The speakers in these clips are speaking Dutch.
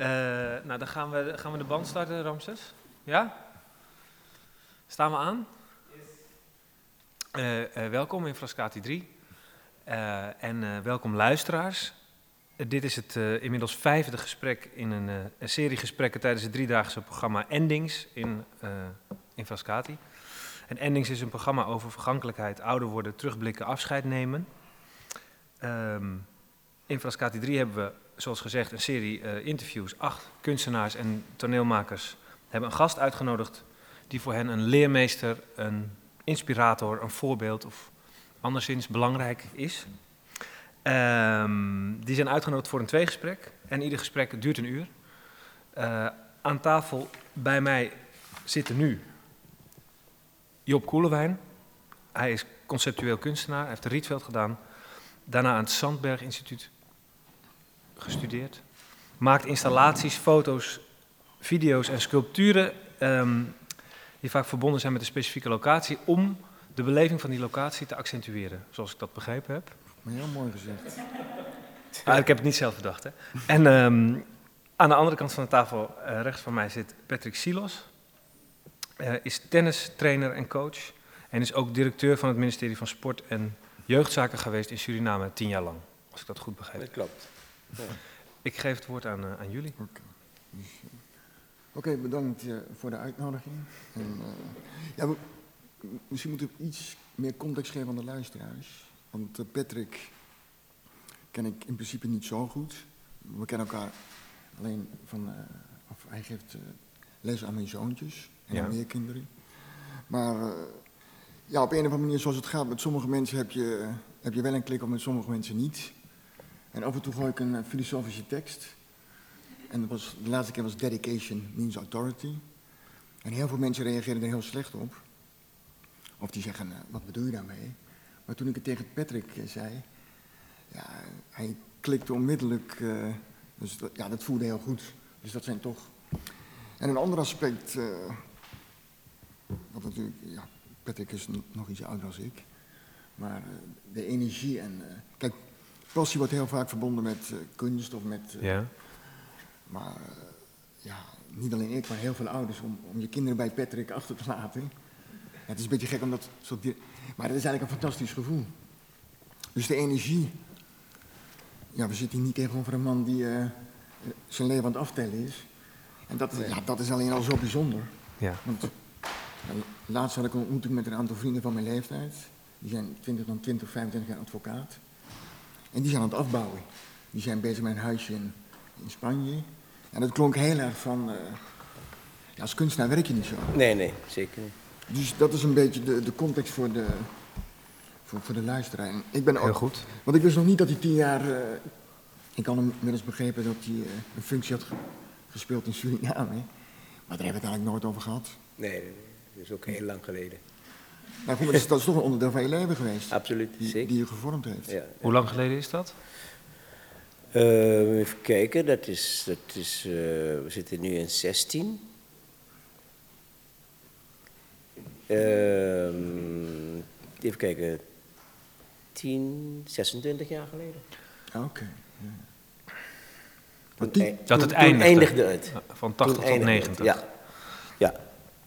Eh, nou, dan gaan we, gaan we de band starten, Ramses. Ja? Staan we aan? Eh, eh, welkom in Frascati 3. Eh, en welkom luisteraars. Dit is het inmiddels vijfde gesprek in een, een serie gesprekken tijdens het driedaagse programma Endings in, in Frascati. En Endings is een programma over vergankelijkheid, ouder worden, terugblikken, afscheid nemen. Ehm, in Frascati 3 hebben we, zoals gezegd, een serie eh, interviews. Acht kunstenaars en toneelmakers hebben een gast uitgenodigd die voor hen een leermeester, een inspirator, een voorbeeld of anderszins belangrijk is. Ehm, die zijn uitgenodigd voor een tweegesprek en ieder gesprek duurt een uur. Eh, aan tafel bij mij zitten nu Job Koelewijn. Hij is conceptueel kunstenaar, hij heeft de Rietveld gedaan. Daarna aan het Sandberg Instituut gestudeerd. Maakt installaties, foto's, video's en sculpturen ehm, die vaak verbonden zijn met een specifieke locatie om de beleving van die locatie te accentueren, zoals ik dat begrepen heb. Maar heel mooi gezegd. Ah, ik heb het niet zelf bedacht. Hè. En ehm, aan de andere kant van de tafel, eh, rechts van mij, zit Patrick Silos. Eh, is tennistrainer en coach. En is ook directeur van het ministerie van Sport en Jeugdzaken geweest in Suriname tien jaar lang. Als ik dat goed begrijp. Dat klopt. Ik geef het woord aan, eh, aan jullie. Oké, bedankt eh, voor de uitnodiging. En, eh, ja, we- misschien moeten we iets meer context geven aan de luisteraars. Want Patrick ken ik in principe niet zo goed. We kennen elkaar alleen van... of hij geeft les aan mijn zoontjes en Ja. aan meer kinderen. Maar ja, op een of andere manier zoals het gaat, met sommige mensen heb je, heb je wel een klik, of met sommige mensen niet. En af en toe gooi ik een eh, filosofische tekst. En was, de laatste keer was dedication means authority. En heel veel mensen reageerden er heel slecht op. Of die zeggen, eh, wat bedoel je daarmee? Maar toen ik het tegen Patrick eh, zei, ja, hij klikte onmiddellijk. dus ja, dat voelde heel goed. Dus dat zijn toch... En een ander aspect, wat natuurlijk, ja, Patrick is nog iets ouder dan ik. Maar de energie en... kijk, passie wordt heel vaak verbonden met eh, kunst of met... eh, Ja. maar eh, ja, niet alleen ik, maar heel veel ouders om, om je kinderen bij Patrick achter te laten. Het is een beetje gek om dat di- Maar het is eigenlijk een fantastisch gevoel. Dus de energie. Ja, we zitten hier niet tegenover een man die zijn leven aan het aftellen is. En dat, ja, dat is alleen al zo bijzonder. Ja. Want ja, laatst had ik een ontmoeting met een aantal vrienden van mijn leeftijd. Die zijn 20 dan 20, 25 jaar advocaat. En die zijn aan het afbouwen. Die zijn bezig met een huisje in, in Spanje. En dat klonk heel erg van. eh, ja, als kunstenaar werk je niet zo. Nee, nee, zeker niet. Dus dat is een beetje de, de context voor de, voor, voor de luisteraar. En ik ben ook, Heel goed. Want ik wist nog niet dat hij tien jaar. eh, ik had hem inmiddels begrepen dat hij eh, een functie had ge- gespeeld in Suriname. Maar daar hebben we het eigenlijk nooit over gehad. Nee, nee, nee. Dat is ook heel lang geleden. Nou goed, maar dat is, dat is toch een onderdeel van je leven geweest. Absoluut, Die, zeker. die je gevormd heeft. Ja. Hoe lang geleden is dat? Eh, even kijken, dat is, dat is eh, we zitten nu in 16. Ehm, even kijken, 10, 26 jaar geleden. Ah, Oké. ja. Toen, ei- Dat het toen- toen eindigde. eindigde het. Ja, Van Toen 80 tot eindigde het, 90. Ja, ja,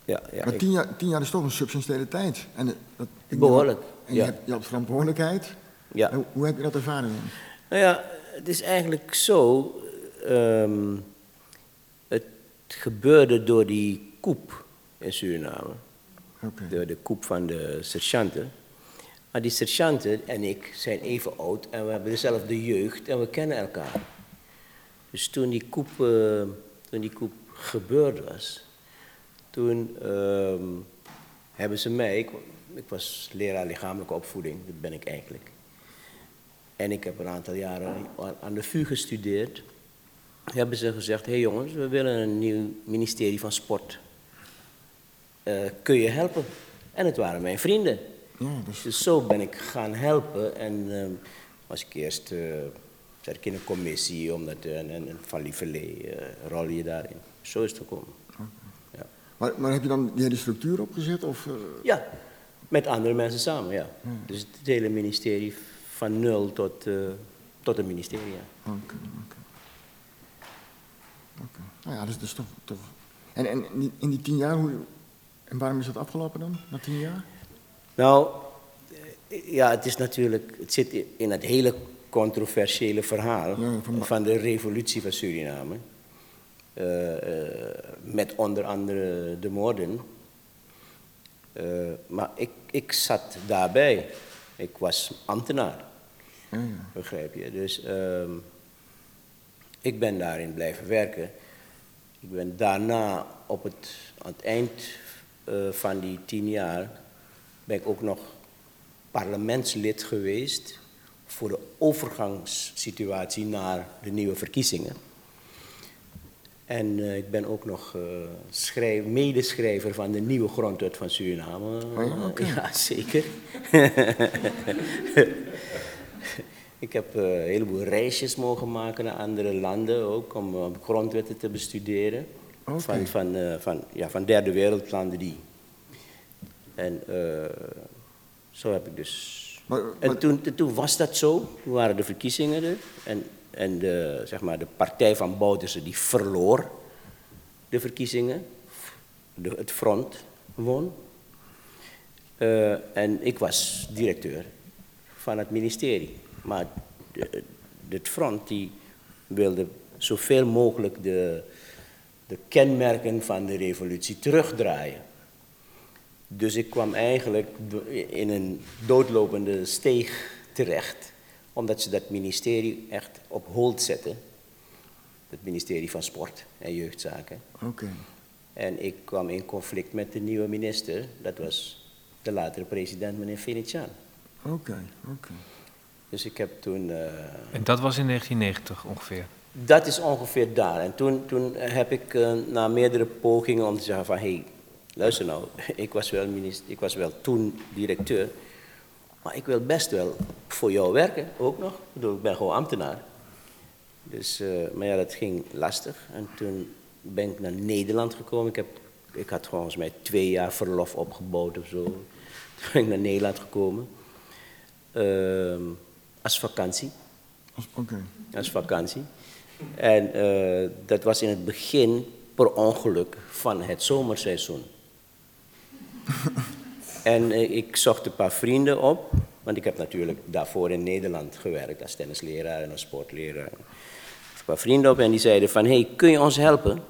ja. ja. Maar tien jaar, tien jaar is toch een substantiële tijd. En, eh, dat, Behoorlijk, En je, ja. hebt, je had verantwoordelijkheid. ja. Hoe, hoe heb je dat ervaren dan? Nou ja, het is eigenlijk zo. ehm, het gebeurde door die coup in Suriname. Door de coup van de sergeanten. Maar die sergeanten en ik zijn even oud en we hebben dezelfde jeugd en we kennen elkaar. Dus toen die coup, eh, toen die coup gebeurd was, toen ehm, hebben ze mij, ik, ik was leraar lichamelijke opvoeding, dat ben ik eigenlijk. En ik heb een aantal jaren aan- de VU gestudeerd. Hebben ze gezegd, hé hey jongens, we willen een nieuw ministerie van sport. Eh, kun je helpen? En het waren mijn vrienden. Ja, dus, Dus zo ben ik gaan helpen. En ehm, was ik eerst zat ik in een commissie, omdat eh, een, een, een van Lieverlee rol je daarin. Zo is het gekomen. Maar, maar heb je dan die hele structuur opgezet? Of, eh, ja, met andere mensen samen, ja. Dus het hele ministerie van nul tot, eh, tot een ministerie, ja. Oké, oké. Nou ja, dus, dus toch, toch. En, en in die- tien jaar, hoe, en waarom is dat afgelopen dan, na tien jaar? Nou, eh, ja, het is natuurlijk, het zit in het hele controversiële verhaal Ja, van- van de revolutie van Suriname. Eh, eh, met onder andere de moorden. Eh, maar ik, ik zat daarbij. Ik was ambtenaar, ja. begrijp je. Dus ehm, ik ben daarin blijven werken. Ik ben daarna op het, aan het eind van die tien jaar ben ik ook nog parlementslid geweest voor de overgangssituatie naar de nieuwe verkiezingen. En eh, ik ben ook nog eh, schrijf, medeschrijver van de nieuwe grondwet van Suriname. Oh ja, zeker. ik heb eh, een heleboel reisjes mogen maken naar andere landen ook om grondwetten te bestuderen. Van, van, van, ja, van derde wereldlanden die. En zo heb ik dus. Maar, En toen, toen was dat zo, toen waren de verkiezingen er. En, en de, zeg maar, de partij van Bouterse die verloor de verkiezingen. Het front won. Eh, en ik was directeur van het ministerie. Maar het front die wilde zoveel mogelijk de, de kenmerken van de revolutie terugdraaien. Dus ik kwam eigenlijk in een doodlopende steeg terecht, omdat ze dat ministerie echt op hold zetten. Het ministerie van Sport en Jeugdzaken. Oké. En ik kwam in conflict met de nieuwe minister, dat was de latere president, meneer Venetiaan. Oké, oké. Dus ik heb toen. eh, En dat was in 1990 ongeveer. dat is ongeveer daar. En toen, toen heb ik eh, na meerdere pogingen om te zeggen van... hé, hey, luister nou, ik was, wel minister, ik was wel toen directeur... maar ik wil best wel voor jou werken, ook nog. Ik bedoel, ik ben gewoon ambtenaar. Dus, eh, maar ja, dat ging lastig. En toen ben ik naar Nederland gekomen. Ik, heb, ik had volgens mij twee jaar verlof opgebouwd of zo. Toen ben ik naar Nederland gekomen. Ehm, als vakantie Als- als vakantie. En eh, dat was in het begin per ongeluk van het zomerseizoen. en eh, ik zocht een paar vrienden op, want ik heb natuurlijk daarvoor in Nederland gewerkt als tennisleraar en als sportleraar. Een paar vrienden op en die zeiden van, hey, kun je ons helpen?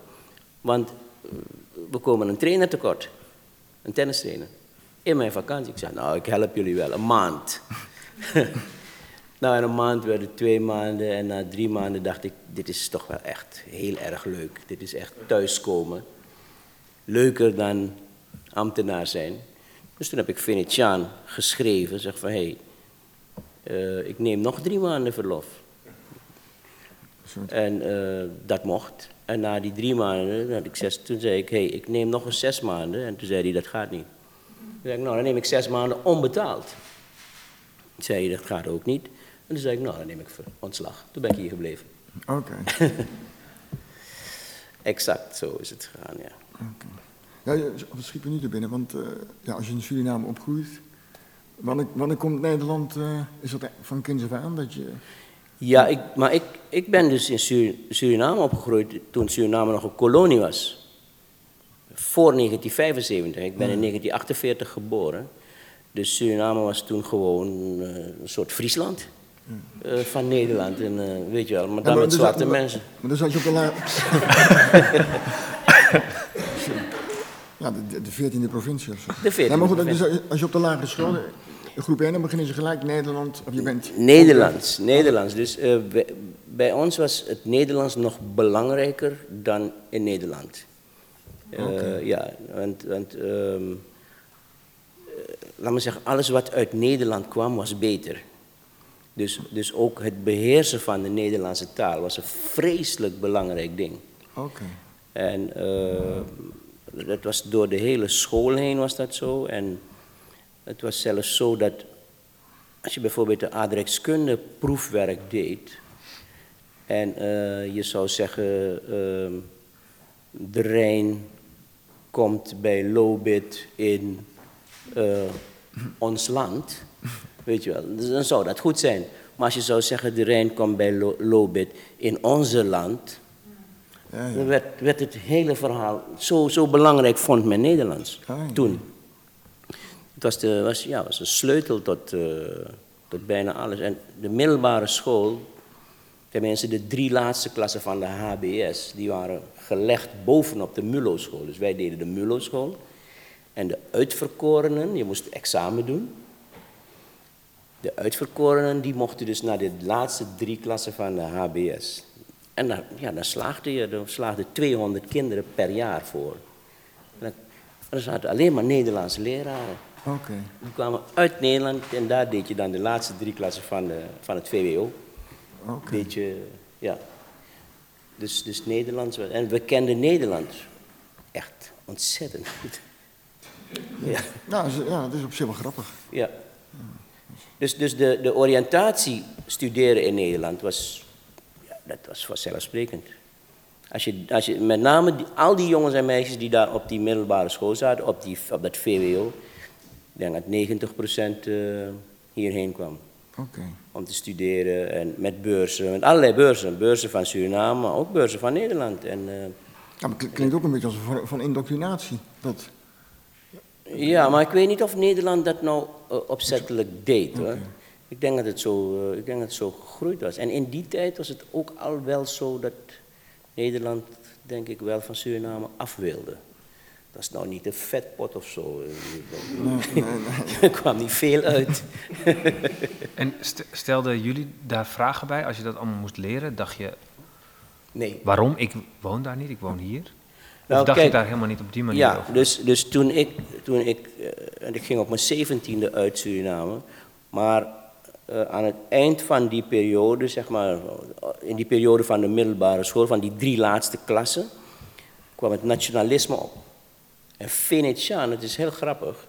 Want eh, we komen een trainer tekort, een tennistrainer. In mijn vakantie. Ik zei, nou, ik help jullie wel, een maand. Nou, in een maand het twee maanden en na drie maanden dacht ik, dit is toch wel echt heel erg leuk. Dit is echt thuiskomen. Leuker dan ambtenaar zijn. Dus toen heb ik Venetiaan geschreven, zeg van, hé, hey, ik neem nog drie maanden verlof. En eh, dat mocht. En na die drie maanden, had ik zes, toen zei ik, hé, hey, ik neem nog eens zes maanden. En toen zei hij, dat gaat niet. Toen zei ik, nou, dan neem ik zes maanden onbetaald. Toen zei hij, dat gaat ook niet. En toen zei ik, nou, dan neem ik ontslag. Toen ben ik hier gebleven. Oké. Exact, zo is het gegaan, ja. oké. Ja, je- wat schiet me nu te binnen? Want eh, ja, als je in Suriname opgroeit, wanneer, wanneer komt Nederland, eh, is dat van kinds af aan dat je... Ja, ik, maar ik, ik ben dus in Sur- Suriname opgegroeid toen Suriname nog een kolonie was. Voor 1975. Ik ben in 1948 geboren. Dus Suriname was toen gewoon eh, een soort Friesland van Nederland. En, weet je wel, maar dan Ja, maar met dus- zwarte mensen. Maar dan zat je op de. ja, de, de 14e provincie of zo. De 14e Ja, maar goed, dus als je op de lagere school, in groep 1, dan beginnen ze gelijk Nederland, of je bent... Nederlands, Nederlands. Dus eh, bij, bij ons was het Nederlands nog belangrijker dan in Nederland. Eh, Oké. Ja, want, want eh, laat me zeggen, alles wat uit Nederland kwam was beter. Dus, dus ook het beheersen van de Nederlandse taal was een vreselijk belangrijk ding. Oké. En eh, dat was door de hele school heen was dat zo. En het was zelfs zo dat als je bijvoorbeeld de aardrijkskunde proefwerk deed en eh, je zou zeggen ehm, de Rijn komt bij Lobit in eh, ons land, weet je wel, dan zou dat goed zijn. Maar als je zou zeggen de Rijn komt bij Lo- Lobit in onze land, Ja, ja. Dan werd, werd het hele verhaal, zo, zo belangrijk vond men Nederlands Ah, ja. toen. Het was de, was, ja, was de sleutel tot, eh, tot bijna alles. En de middelbare school, tenminste de drie laatste klassen van de HBS, die waren gelegd bovenop de MULO-school. Dus wij deden de MULO-school. En de uitverkorenen, je moest examen doen. De uitverkorenen die mochten dus naar de laatste drie klassen van de HBS. En dan, ja, dan slaagde je, dan slaagden 200 kinderen per jaar voor. En dan, er zaten alleen maar Nederlandse leraren. Oké. Die kwamen uit Nederland en daar deed je dan de laatste drie klassen van, de, van het VWO. Oké. Deed je, ja. Dus, dus Nederlands. En we kenden Nederland echt ontzettend goed. Ja. Nou, ja, dat is op zich wel grappig. Ja. Dus, dus de, de oriëntatie studeren in Nederland was, dat was vanzelfsprekend. Als je, als je, met name die, al die jongens en meisjes die daar op die middelbare school zaten, op, die, op dat VWO, ik denk dat 90% eh, hierheen kwam om te studeren en met beurzen, met allerlei beurzen. Beurzen van Suriname, maar ook beurzen van Nederland. En, eh, Ja, maar het klinkt ook een beetje als een vorm van indoctrinatie. Dat, Ja, maar ik weet niet of Nederland dat nou eh, opzettelijk deed hoor. Ik denk dat het zo, eh, ik denk dat het zo gegroeid was. En in die tijd was het ook al wel zo dat Nederland, denk ik, wel van Suriname af wilde. Dat is nou niet een vetpot of zo. nee, nee, nee. Er kwam niet veel uit. En st- stelden jullie daar vragen bij als je dat allemaal moest leren? Dacht je, Nee. waarom? Ik woon daar niet, ik woon hier. Of Nou, dacht kijk, je daar helemaal niet op die manier Ja, over? dus, dus toen ik, toen ik, eh, en ik ging op mijn zeventiende uit Suriname, maar eh, aan het eind van die periode, zeg maar, in die periode van de middelbare school, van die drie laatste klassen, kwam het nationalisme op. En Venetiaan, het is heel grappig,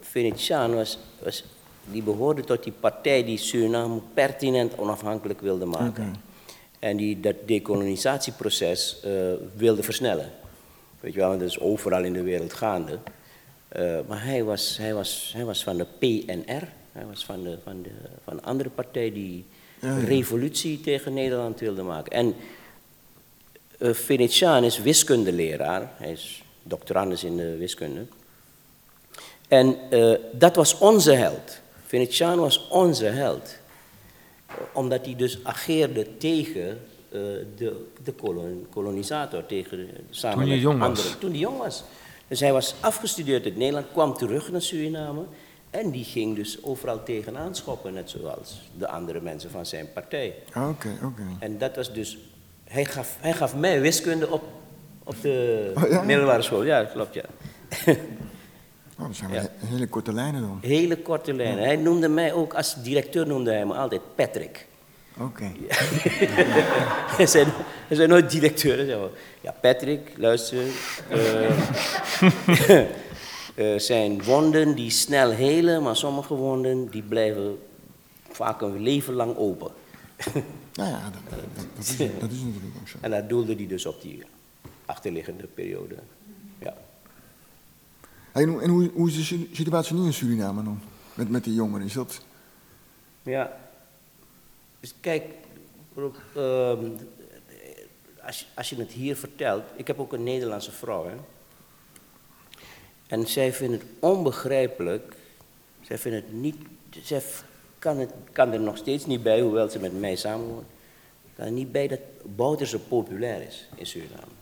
Venetiaan was, was, die behoorde tot die partij die Suriname pertinent onafhankelijk wilde maken. En die dat decolonisatieproces eh, wilde versnellen. Weet je wel, want dat is overal in de wereld gaande. Eh, maar hij was, hij, was, hij was van de PNR. Hij was van de, van de, van een andere partij die Ja, ja. revolutie tegen Nederland wilde maken. En eh Venetiaan is wiskundeleraar. Hij is doctorandus in de wiskunde. En eh, dat was onze held. Venetiaan was onze held. Omdat hij dus ageerde tegen eh, de, de kolon- kolonisator, tegen de, samen Toen met jong was. anderen. Toen hij jong was. Dus hij was afgestudeerd uit Nederland, kwam terug naar Suriname. En die ging dus overal tegenaan schoppen, net zoals de andere mensen van zijn partij. Oké, oké. En dat was dus, hij gaf, hij gaf mij wiskunde op, op de Oh, ja? middelbare school. Ja, klopt, ja. Oh, dat zijn Ja. he- hele korte lijnen dan. Hele korte lijnen. Hij noemde mij ook, als directeur noemde hij me altijd Patrick. Oké. Hij zei, hij zei nooit directeur. Hij zei ja, Patrick, luister. eh, eh, zijn wonden die snel helen, maar sommige wonden die blijven vaak een leven lang open. Nou ja, dat, dat, dat, is, dat is natuurlijk ook zo. En daar doelde hij dus op die achterliggende periode. Ja. Hey, en hoe- hoe, is de si- situatie nu in Suriname dan? Met, met die jongeren, is dat... Ja. Dus kijk, ehm, als, je- als je het hier vertelt, ik heb ook een Nederlandse vrouw, hè. En zij vindt het onbegrijpelijk, zij vindt het niet, zij kan, het, kan er nog steeds niet bij, hoewel ze met mij samenwoont, kan er niet bij dat Bouterse populair is in Suriname.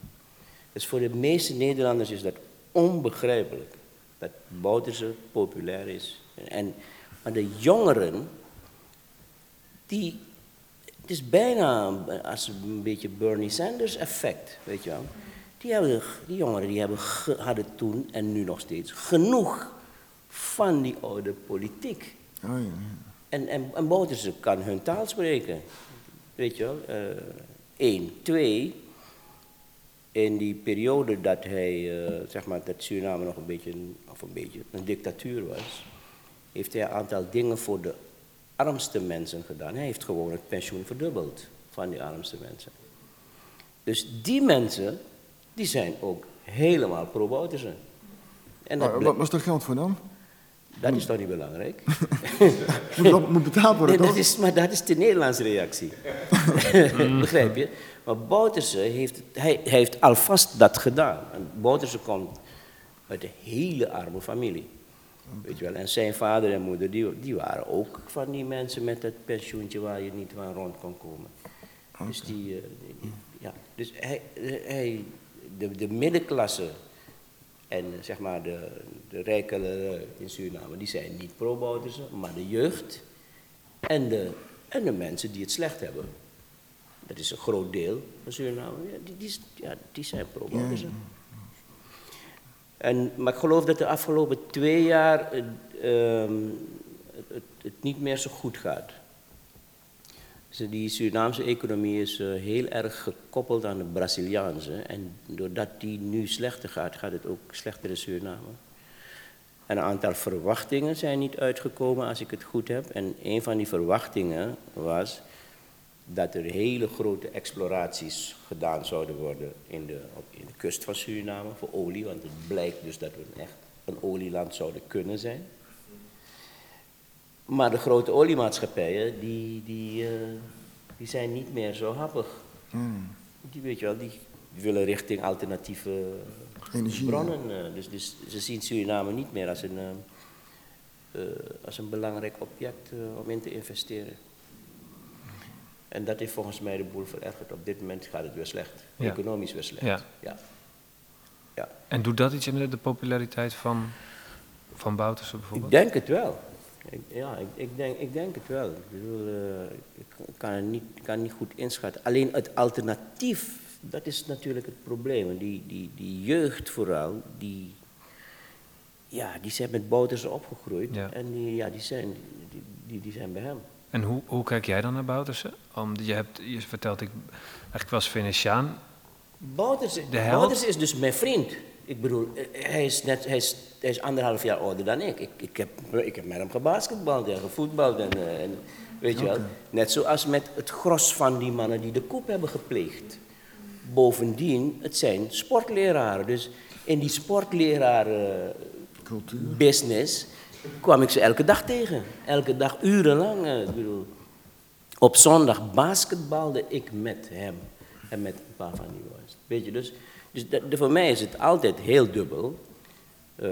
Dus voor de meeste Nederlanders is dat onbegrijpelijk, dat Bouterse populair is. En, maar de jongeren, die, het is bijna als een beetje Bernie Sanders effect, weet je wel. Die, hebben, die jongeren die hebben, hadden toen en nu nog steeds genoeg van die oude politiek. Oh ja, ja. En, en, en Bouterse kan hun taal spreken. Weet je wel. Eén. Twee. In die periode dat hij, eh, zeg maar, dat Suriname nog een beetje, of een beetje, een dictatuur was, heeft hij een aantal dingen voor de armste mensen gedaan. Hij heeft gewoon het pensioen verdubbeld van die armste mensen. Dus die mensen, die zijn ook helemaal pro-Bouterse. En dat, Maar was er geld voor dan? dat is toch niet belangrijk? Moet, dat moet betaald worden, Nee, toch? dat is, maar dat is de Nederlandse reactie. Begrijp je? Maar Bouterse heeft, hij, hij heeft alvast dat gedaan. En Bouterse komt uit een hele arme familie. Weet je wel. En zijn vader en moeder, die, die waren ook van die mensen met dat pensioentje waar je niet van rond kon komen. Dus, die, eh, die- die- ja. dus hij, hij, de, de middenklasse en zeg maar de, de rijkere in Suriname, die zijn niet pro-Bouterse, maar de jeugd en de, en de mensen die het slecht hebben. Dat is een groot deel van Suriname. Ja, die, die, ja, die zijn pro-Bouterse. En, maar ik geloof dat de afgelopen twee jaar ehm, het, het, het niet meer zo goed gaat. Dus die Surinaamse economie is eh, heel erg gekoppeld aan de Braziliaanse. En doordat die nu slechter gaat, gaat het ook slechter in Suriname. En een aantal verwachtingen zijn niet uitgekomen, als ik het goed heb. En een van die verwachtingen was dat er hele grote exploraties gedaan zouden worden in de, in de kust van Suriname voor olie. Want het blijkt dus dat we echt een olieland zouden kunnen zijn. Maar de grote oliemaatschappijen, die, die, eh, die zijn niet meer zo happig. Hmm. Die, weet je wel, die willen richting alternatieve Energie, bronnen. eh, dus, dus ze zien Suriname niet meer als een, eh, als een belangrijk object om in te investeren. En dat heeft volgens mij de boel verergerd. Op dit moment gaat het weer slecht. Ja. Economisch weer slecht. Ja. Ja. ja. En doet dat iets met de populariteit van, van Bouterse Ik bijvoorbeeld? denk het wel. Ik, ja, ik, ik, denk, ik denk het wel. Ik, bedoel, eh, ik kan het niet, kan niet goed inschatten. Alleen het alternatief, dat is natuurlijk het probleem. Die, die, die jeugd vooral, die, ja, die zijn met Bouterse opgegroeid. Ja. En die, ja, die, zijn, die, die, die zijn bij hem. En hoe, hoe kijk jij dan naar Bouterse? Om, je, hebt, je vertelt, ik, eigenlijk was Venetiaan. Bouterse, De held? Bouterse is dus mijn vriend. Ik bedoel, hij is, net, hij is, hij is anderhalf jaar ouder dan ik. Ik, ik, heb, ik heb met hem gebasketbald en gevoetbald. En, eh, en, weet je wel. Net zoals met het gros van die mannen die de koep hebben gepleegd. Bovendien, het zijn sportleraren. Dus in die sportlerarenbusiness Cultuur. kwam ik ze elke dag tegen. Elke dag urenlang. eh, Ik bedoel, op zondag basketbalde ik met hem en met een paar van die jongens. Weet je, dus, dus de- voor mij is het altijd heel dubbel. Eh,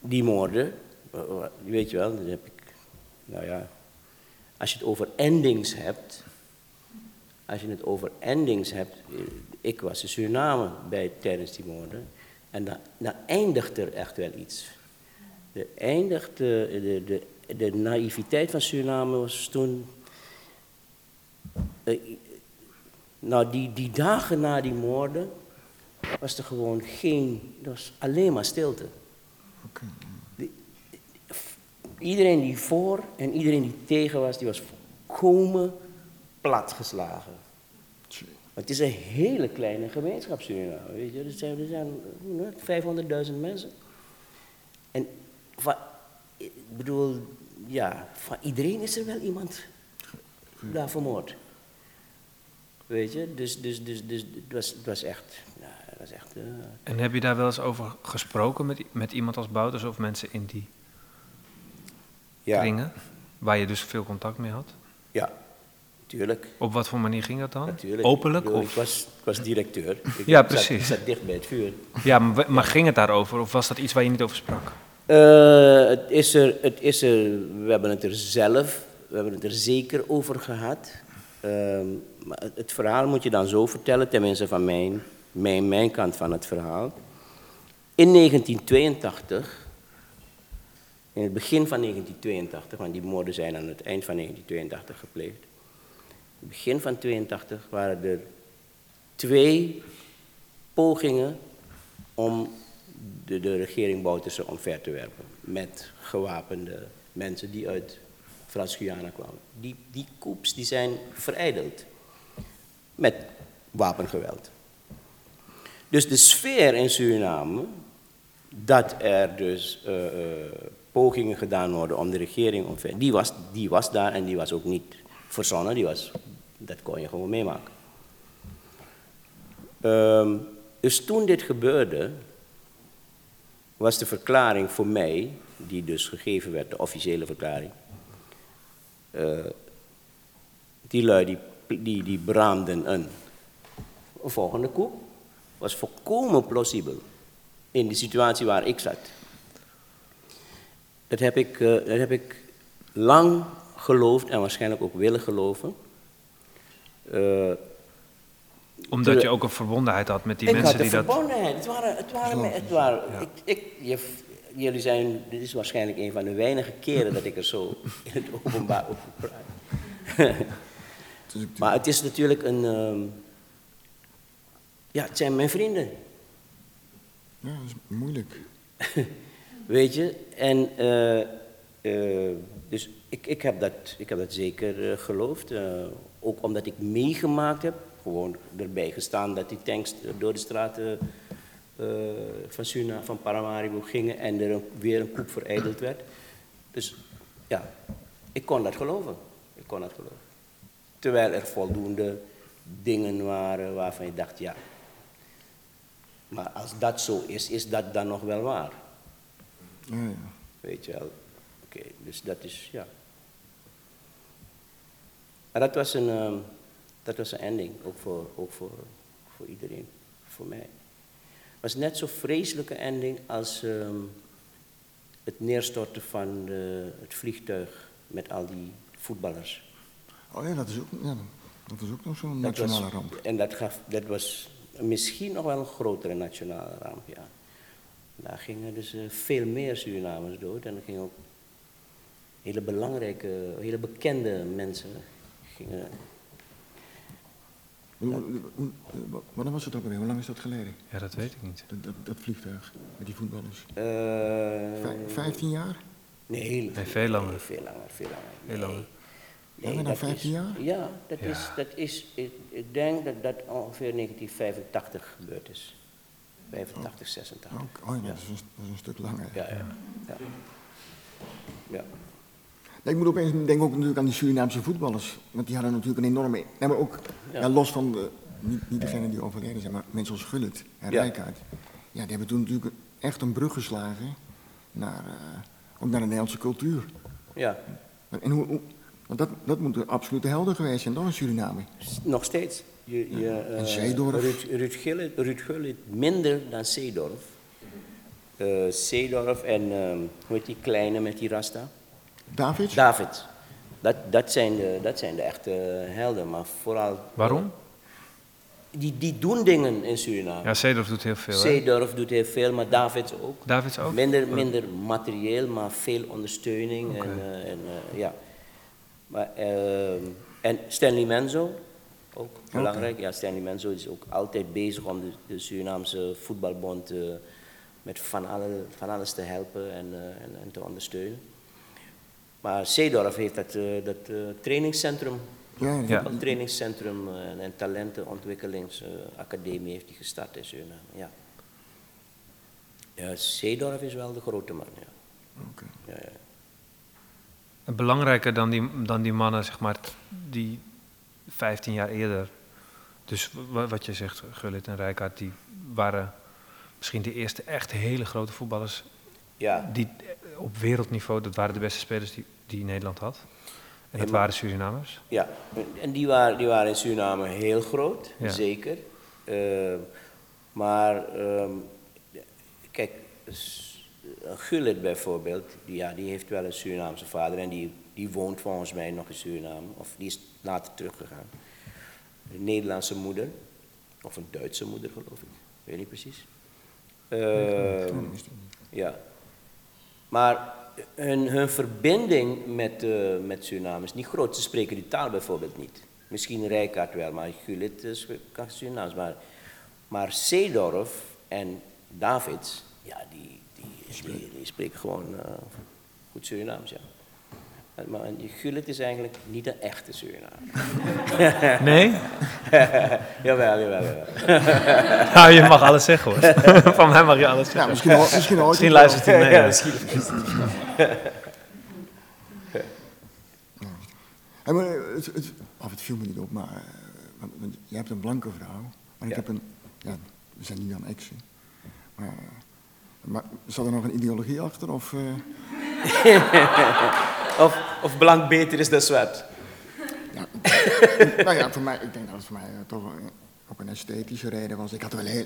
die moorden, eh, eh, weet je wel, dan heb ik, nou ja, als je het over endings hebt, als je het over endings hebt, ik was in Suriname bij, tijdens die moorden, en dan, dan eindigt er echt wel iets. Er eindigt, de, de, de, de naïviteit van Suriname was toen, nou die, die dagen na die moorden, was er gewoon geen, er was alleen maar stilte. Iedereen die voor en iedereen die tegen was, die was volkomen platgeslagen. Tjie. Het is een hele kleine gemeenschap Suriname, weet je. Er zijn, er zijn hoe noem je het, 500.000 mensen. En van, ik bedoel, ja, van iedereen is er wel iemand daar vermoord. Weet je, dus, dus, dus, dus het, was, het was echt, nou, het was echt, eh, En heb je daar wel eens over gesproken met, met iemand als Bouterse of mensen in die ja, kringen? Waar je dus veel contact mee had? ja, tuurlijk. Op wat voor manier ging dat dan? Natuurlijk. Openlijk? Ik, bedoel, Of? ik, was, ik was directeur. Ik Ja, zat- precies. Ik zat dicht bij het vuur. Ja, maar, maar ging het daarover of was dat iets waar je niet over sprak? Eh, het, is er, het is er, we hebben het er zelf, we hebben het er zeker over gehad. Ehm, het verhaal moet je dan zo vertellen, tenminste van mijn, mijn, mijn kant van het verhaal. In 1982, in het begin van 1982, want die moorden zijn aan het eind van 1982 gepleegd. In het begin van 1982 waren er twee pogingen om de, de regering Bouterse omver te werpen. Met gewapende mensen die uit Frans-Guyana kwamen. Die, die die zijn vereideld. Met wapengeweld. Dus de sfeer in Suriname, dat er dus eh, eh, pogingen gedaan worden om de regering omver, die was, die was daar en die was ook niet verzonnen, die was, dat kon je gewoon meemaken. Ehm, dus toen dit gebeurde, was de verklaring voor mij, die dus gegeven werd, de officiële verklaring, die lui die die, die beraamden een, een volgende koep. Was volkomen plausibel in de situatie waar ik zat. Dat heb ik, eh, dat heb ik lang geloofd en waarschijnlijk ook willen geloven. Eh, Omdat je ook een verbondenheid had met die ik mensen had die een dat... verbondenheid. Het waren, het waren, het waren ik, ik, je, jullie zijn, dit is waarschijnlijk een van de weinige keren dat ik er zo in het openbaar over praat. Maar het is natuurlijk een, ehm, ja, het zijn mijn vrienden, ja, dat is moeilijk. weet je. En eh, eh, dus ik, ik, heb dat, ik heb dat zeker eh, geloofd, ook omdat ik meegemaakt heb, gewoon erbij gestaan dat die tanks door de straten van Suriname, van Paramaribo gingen en er een- weer een koep verijdeld werd. Dus ja, ik kon dat geloven. Ik kon dat geloven. Terwijl er voldoende dingen waren waarvan je dacht, ja. Maar als dat zo is, is dat dan nog wel waar? Ja, ja. Weet je wel. Oké, dus dat is, ja. Maar dat was een, ehm, dat was een ending, ook voor, ook voor, voor iedereen, voor mij. Was net zo vreselijke ending als ehm, het neerstorten van de, het vliegtuig met al die voetballers. Oh ja, dat is ook, ja, dat is ook nog zo'n was- nationale ramp. En dat, gaf, dat was misschien nog wel een grotere nationale ramp, ja. Daar gingen dus eh, veel meer Surinamers dood en er gingen ook hele belangrijke, hele bekende mensen gingen. Hoe- hoe- hoe- wa- Wanneer was het ook alweer? Hoe lang is dat geleden? Ja, dat weet ik niet. Dat, dat, dat vliegtuig met die voetballers. eh, Vij- Vijftien jaar? Nee, heel, Nee, veel langer. nee, veel langer, veel langer. Heel langer. Nee, Langer dan dat 15 is- jaar? Ja, dat Ja. is, dat is ik, ik denk dat dat ongeveer 1985 gebeurd is. 85, 86. Oh, oh ja, dat, is een, dat is een stuk langer. Ja, ja. ja. ja. Ik moet opeens denken ook natuurlijk aan die Surinaamse voetballers. Want die hadden natuurlijk een enorme... Nee, maar ook, Ja. ja. los van de, niet, niet degene die overleden zijn, maar mensen als Gullit en Ja. Rijkaard. Ja, die hebben toen natuurlijk echt een brug geslagen naar, eh, ook naar de Nederlandse cultuur. ja. En hoe, hoe- want dat, dat moet een absolute helder geweest zijn, dan in Suriname. Nog steeds. Je, je, En eh, Zeedorf? Ruud, Ruud, Gullit, Ruud Gullit minder dan Zeedorf. Eh Zeedorf en ehm, hoe heet die kleine met die rasta? David? David. Dat, dat, zijn de, dat zijn de echte helden, maar vooral... Waarom? Die, die doen dingen in Suriname. Ja, Zeedorf doet heel veel, hè? Zeedorf doet heel veel, maar Davids ook. Davids ook? Minder, minder materieel, maar veel ondersteuning. En, eh, en, eh, ja. maar, ehm, en Stanley Menzo, ook belangrijk. Ja, Stanley Menzo is ook altijd bezig om de, de Surinaamse voetbalbond eh, met van, alle, van alles te helpen en, eh, en, en te ondersteunen. Maar Zeedorf heeft dat, eh, dat eh, trainingscentrum, Ja, ja. Trainingscentrum eh, en, en talentenontwikkelingsacademie heeft hij gestart in Suriname. Ja. Ja, Zeedorf is wel de grote man, ja. Oké. ja, ja. En Belangrijker dan die, dan die mannen, zeg maar, die 15 jaar eerder. Dus wa- wat je zegt, Gullit en Rijkaard, die waren misschien de eerste echt hele grote voetballers. Ja, Die op wereldniveau, dat waren de beste spelers die, die Nederland had. En dat waren Surinamers. ja. en die waren, die waren in Suriname heel groot, Ja. zeker. Eh, maar, ehm, kijk, Gullit bijvoorbeeld, die, ja, die heeft wel een Surinaamse vader en die, die woont volgens mij nog in Suriname, of die is later teruggegaan. Een Nederlandse moeder, of een Duitse moeder geloof ik, weet niet precies. Ehm, Ja. Maar hun, hun verbinding met, eh, met Suriname is niet groot. Ze spreken die taal bijvoorbeeld niet. Misschien Rijkaard wel, maar eh, spreekt- kan Surinaams. Maar, maar Zeedorf en Davids, ja, die, die, die, die spreken gewoon eh, goed Surinaams, ja. Maar die Gullit is eigenlijk niet een echte Surinaam. Nee? jawel, jawel, jawel. nou, je mag alles zeggen hoor. Van mij mag je alles zeggen. Ja, misschien, misschien Misschien luistert hij mee. Ja, misschien. Ja, maar eh, het, het, of het viel me niet op, maar eh, want, jij hebt een blanke vrouw, maar ik heb een, ja, we zijn niet aan exen. Maar, eh, maar zat er nog een ideologie achter? Of, eh, Of, of blank beter is dan zwart. ja, nou ja, voor mij, ik denk dat het voor mij eh, toch een- ook een esthetische reden was. Ik had er wel heel,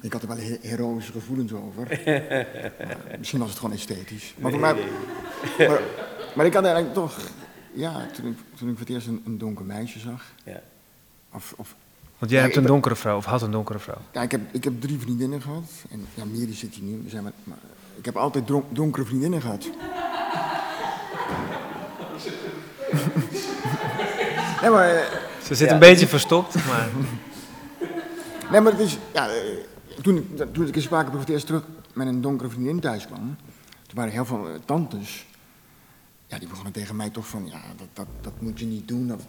ik had er wel he- heroïsche gevoelens over. Maar misschien was het gewoon esthetisch. Maar voor mij, maar, maar ik had eigenlijk toch, ja, toen ik, toen ik voor het eerst een, een donker meisje zag, Ja. of, of Want jij Ja, hebt een donkere vrouw, of had een donkere vrouw. Ja, ik heb, ik heb drie vriendinnen gehad. En ja, meer die zit hier nu. Zijn maar, maar ik heb altijd donkere vriendinnen gehad. nee, maar, eh, Ze zit Ja. een beetje verstopt, maar... nee, maar het is... Ja, eh, toen, ik, toen ik in Spakenburg voor het eerst terug met een donkere vriendin thuis kwam... Toen waren heel veel eh, tantes... Ja, die begonnen tegen mij toch van... Ja, dat, dat, dat moet je niet doen. Dat,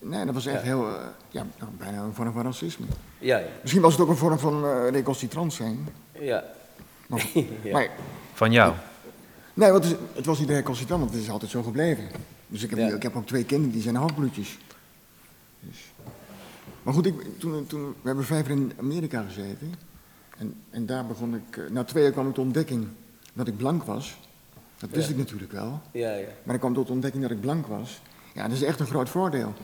nee, dat was echt Ja. heel... ja, nou, bijna een vorm van racisme. Ja, ja. Misschien was het ook een vorm van eh recalcitrant zijn. ja. Maar, Ja. maar Van jou. Nee, want het, is- het was niet recalcitrant, want het is altijd zo gebleven. Dus ik heb, Ja. ik heb ook twee kinderen, die zijn halfbloedjes. Dus. Maar goed, ik, toen, toen, we hebben vijf jaar in Amerika gezeten. En, en daar begon ik, eh, na twee jaar kwam ik tot ontdekking dat ik blank was. Dat wist Ja. ik natuurlijk wel. Ja, ja. Maar ik kwam tot ontdekking dat ik blank was. Ja, dat is echt een groot voordeel.